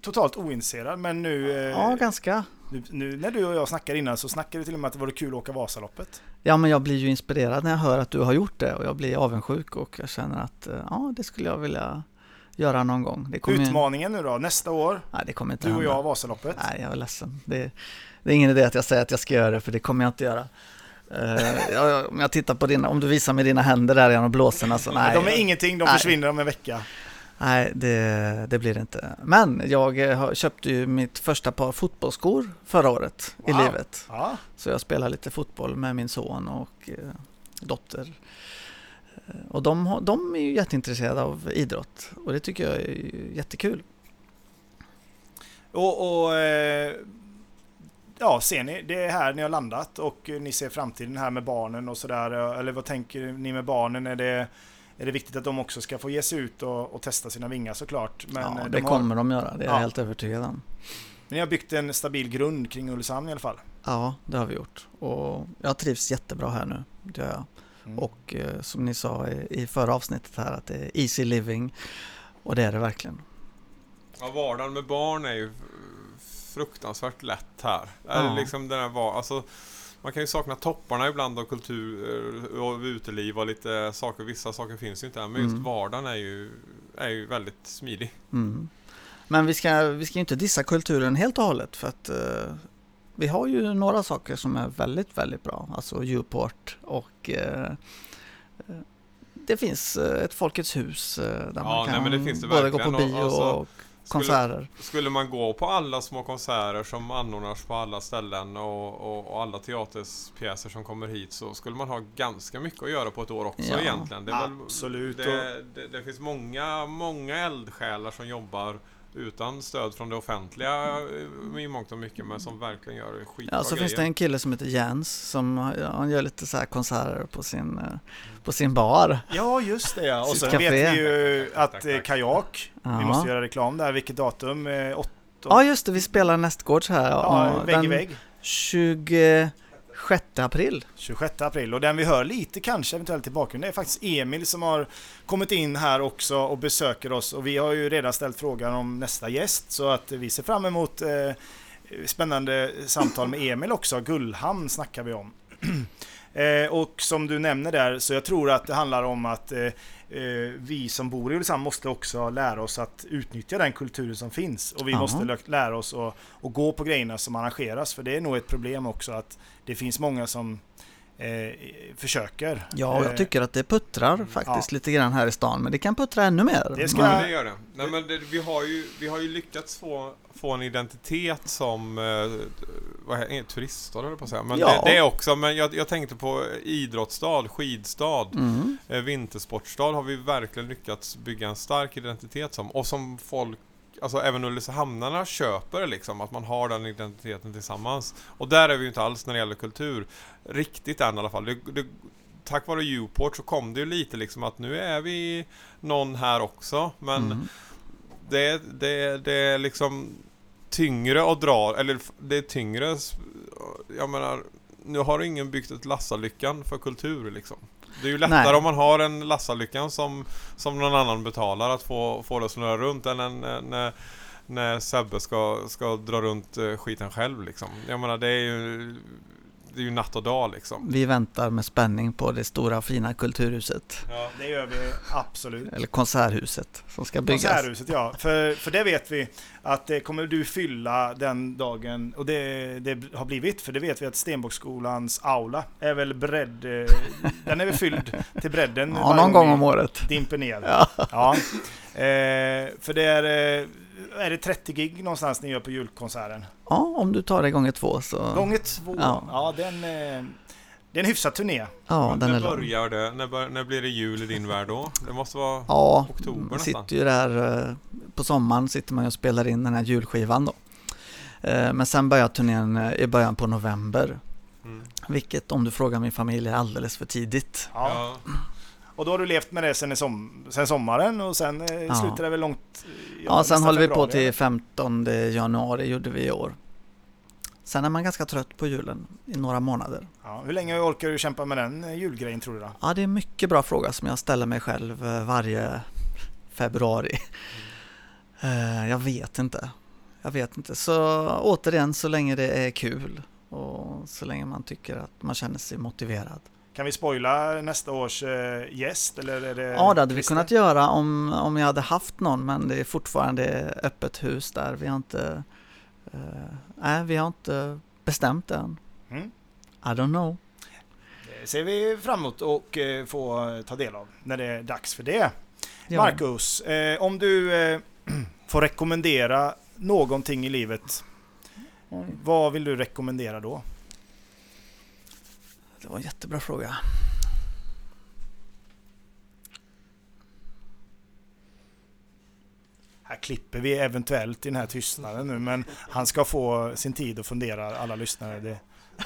totalt ointresserad men nu, ja, ganska. Nu, nu när du och jag snackade innan så snackade du till och med att det vore kul att åka Vasaloppet. Ja, men jag blir ju inspirerad när jag hör att du har gjort det och jag blir avundsjuk och jag känner att eh, ja, det skulle jag vilja göra någon gång. Kommer, ju- Utmaningen nu då, nästa år, nej, det kommer inte du och hända. jag Vasaloppet. Nej, jag är ledsen. Det, det är ingen idé att jag säger att jag ska göra det, för det kommer jag inte göra. Eh, om jag tittar på dina, om du visar mig dina händer där genom blåsorna så nej. de är ingenting, de Nej. försvinner om en vecka. Nej, det, det blir det inte. Men jag eh, köpte ju mitt första par fotbollsskor förra året i Wow. livet. Ja. Så jag spelar lite fotboll med min son och eh, dotter. Eh, Och de, de är ju jätteintresserade av idrott och det tycker jag är jättekul. Och, och ja, ser ni, det är här ni har landat och ni ser framtiden här med barnen och sådär. Eller vad tänker ni med barnen? Är det, är det viktigt att de också ska få ge sig ut och, och testa sina vingar såklart? Men ja, eh, det de har, kommer de göra, det är jag Ja. helt övertygad om. ni har byggt en stabil grund kring Ulricehamn i alla fall. Ja, det har vi gjort. Och jag trivs jättebra här nu, det gör jag. Mm. Och eh, som ni sa i, i förra avsnittet här att det är easy living. Och det är det verkligen. Ja, vardagen med barn är ju fruktansvärt lätt här. Ja. Är liksom den här var, alltså, man kan ju sakna topparna ibland av kultur eh, och uteliv och lite saker. Vissa saker finns ju inte här, men just Mm. vardagen är ju, är ju väldigt smidig. Mm. Men vi ska, vi ska inte dissa kulturen helt och hållet för att eh, vi har ju några saker som är väldigt, väldigt bra. Alltså Uport och eh, eh, det finns eh, ett Folkets hus där Ja, man nej, kan det både gå på bio Och- alltså, och konserter. Skulle man gå på alla små konserter som anordnas på alla ställen och, och, och alla teaterpjäser som kommer hit så skulle man ha ganska mycket att göra på ett år också Ja. egentligen. Det, är väl- Absolut. det, det, det finns många, många eldsjälar som jobbar utan stöd från det offentliga eh, i mångt och mycket men som verkligen gör skitbra Ja, så grejer. finns det en kille som heter Jens som han gör lite så här konserter på sin, eh, på sin bar. Ja, just det ja. Och Sitt sen café. vet vi ju att Tack, eh, tack. Kajak, vi Ja. måste göra reklam där. Vilket datum? Eh, åt, Ja, just det, vi spelar nästgårds här. ja, vägg i vägg. 26 april. 26 april. Och den vi hör lite kanske eventuellt i bakgrunden är faktiskt Emil som har kommit in här också och besöker oss. Och vi har ju redan ställt frågan om nästa gäst så att vi ser fram emot eh, spännande samtal med Emil också. Gullhamn snackar vi om. Eh, och som du nämner där, så jag tror att det handlar om att eh, vi som bor i Ulricehamn måste också lära oss att utnyttja den kulturen som finns. Och vi Ja. måste lära oss att, att gå på grejerna som arrangeras. För det är nog ett problem också att det finns många som eh, försöker. Ja, och Eh, jag tycker att det puttrar faktiskt lite grann här i stan, men det kan puttra ännu mer. Det ska- Ja, det gör det. Nej, men det, vi, har ju, vi har ju lyckats få, få en identitet som eh, heter, turiststad eller på att säga. Men Ja. det, det är också, men jag, jag tänkte på idrottsstad, skidstad, Mm. eh, vintersportstad har vi verkligen lyckats bygga en stark identitet som. Och som folk, alltså även Ulricehamnarna köper liksom, att man har den identiteten tillsammans. Och där är vi ju inte alls när det gäller kultur. Riktigt än i alla fall. Det, det, tack vare Uport så kom det ju lite liksom att nu är vi någon här också. Men Mm. det, det, det är liksom tyngre att dra, eller det är tyngre, jag menar, nu har ingen byggt ett Lassalyckan för kultur liksom. Det är ju lättare Nej. om man har en Lassalyckan som, som någon annan betalar att få, få det att snurra runt än en, när, när Sebbe ska, ska dra runt eh, skiten själv liksom. Jag menar det är ju det är ju natt och dag liksom. Vi väntar med spänning på det stora fina kulturhuset. Ja. Det gör vi absolut. Eller konserthuset som ska byggas. Konserthuset ja, för, för det vet vi att det kommer du fylla den dagen och det, det har blivit för det vet vi att Stenbocksskolans aula är väl bredd, eh, den är väl fylld till bredden Ja, någon gång om året. dimper ner. Ja. Ja. Eh, för det är, eh, är det 30 gig någonstans ni gör på julkonserten? ja, om du tar det gånger två så... Gånger två. Ja, Ja. den, eh, det är en hyfsad turné. Ja, den är när lång. börjar det? När, bör, när blir det jul i din värld då? Det måste vara... Ja, oktober man nästan. sitter ju där eh, på sommaren sitter man ju och spelar in den här julskivan då. Eh, Men sen börjar turnén i början på november. Mm. Vilket om du frågar min familj är alldeles för tidigt. Ja. Ja. Och då har du levt med det sen, som, sen sommaren och sen eh, Ja. slutar det väl långt? eh, Ja, sen håller vi på till eller? 15 januari gjorde vi i år. Sen är man ganska trött på julen i några månader. Ja, hur länge orkar du kämpa med den eh, julgrejen tror du då? Ja, det är en mycket bra fråga som jag ställer mig själv eh, varje februari. Eh, Jag vet inte. Jag vet inte. Så återigen, så länge det är kul och så länge man tycker att man känner sig motiverad. Kan vi spoila nästa års eh, gäst? Eller är det Ja, det hade vi kunnat göra om, om jag hade haft någon, men det är fortfarande öppet hus där. Vi har inte, eh, nej, vi har inte bestämt än. Mm. I don't know. Det ser vi fram emot och eh, få ta del av när det är dags för det. Ja. Marcus, eh, om du får rekommendera någonting i livet, vad vill du rekommendera då? Det var en jättebra fråga. Här klipper vi eventuellt i den här tystnaden nu, men han ska få sin tid att fundera, alla lyssnare. Det.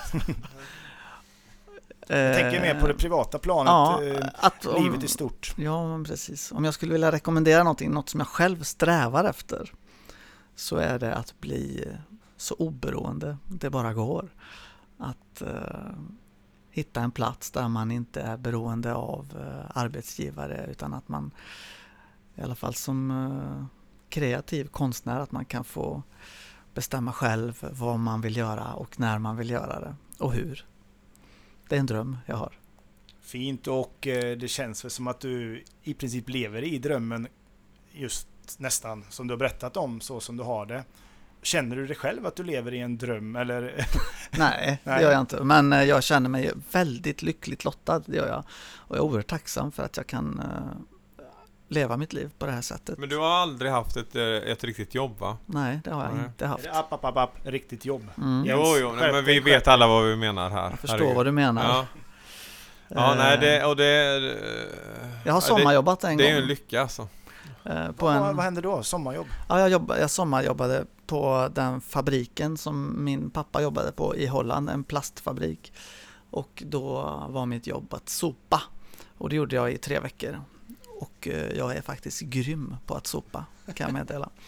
Jag tänker mer på det privata planet, ja, eh, att om, livet i stort. Ja, precis. Om jag skulle vilja rekommendera någonting, något som jag själv strävar efter, så är det att bli så oberoende det bara går. Att eh, hitta en plats där man inte är beroende av eh, arbetsgivare utan att man i alla fall som eh, kreativ konstnär att man kan få bestämma själv vad man vill göra och när man vill göra det och hur. Det är en dröm jag har. Fint och eh, det känns väl som att du i princip lever i drömmen just nästan som du har berättat om så som du har det. Känner du dig själv att du lever i en dröm eller? Nej, det gör jag inte. Men eh, jag känner mig väldigt lyckligt lottad, det gör jag. Och jag är oerhört tacksam för att jag kan eh, leva mitt liv på det här sättet. Men du har aldrig haft ett, eh, ett riktigt jobb va? Nej, det har jag Nej. inte haft. app, app, app, app, riktigt jobb. Mm. Jo, jo, nej, men vi vet alla vad vi menar här. Jag förstår Herregud. vad du menar. Ja, ja nej det, och det... Jag har sommarjobbat en det, det är gång. ju en lycka alltså. Eh, på Vad, en, vad hände då? Sommarjobb? ja, jag, jobba, jag sommarjobbade på den fabriken som min pappa jobbade på i Holland, en plastfabrik. Och då var mitt jobb att sopa. Och det gjorde jag i tre veckor. Och eh, jag är faktiskt grym på att sopa, kan jag meddela.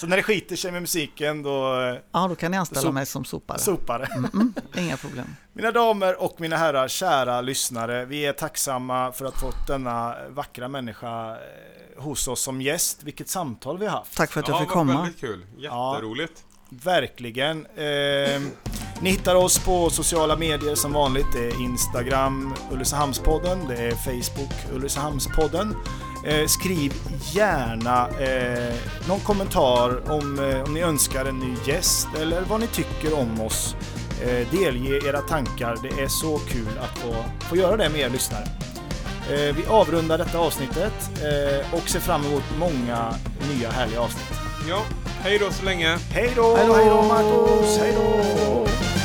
Så när det skiter sig med musiken då eh, Ja, då kan ni anställa Sop- mig som sopare. sopar det. Mm -mm, inga problem. Mina damer och mina herrar, kära lyssnare. Vi är tacksamma för att ha fått denna vackra människa eh, hos oss som gäst. Vilket samtal vi har haft. Tack för att jag ja, fick komma. Väldigt kul. Jätteroligt. Verkligen. Eh, ni hittar oss på sociala medier som vanligt. Det är Instagram Ulricehamnspodden, det är Facebook Ulricehamnspodden. Eh, skriv gärna eh, någon kommentar om, eh, om ni önskar en ny gäst eller vad ni tycker om oss. Eh, delge era tankar. Det är så kul att få, få göra det med er lyssnare. Eh, vi avrundar detta avsnittet eh, och ser fram emot många nya härliga avsnitt. Ja, hej då så länge. Hej då, Hej då! hej då Marcus, hej då!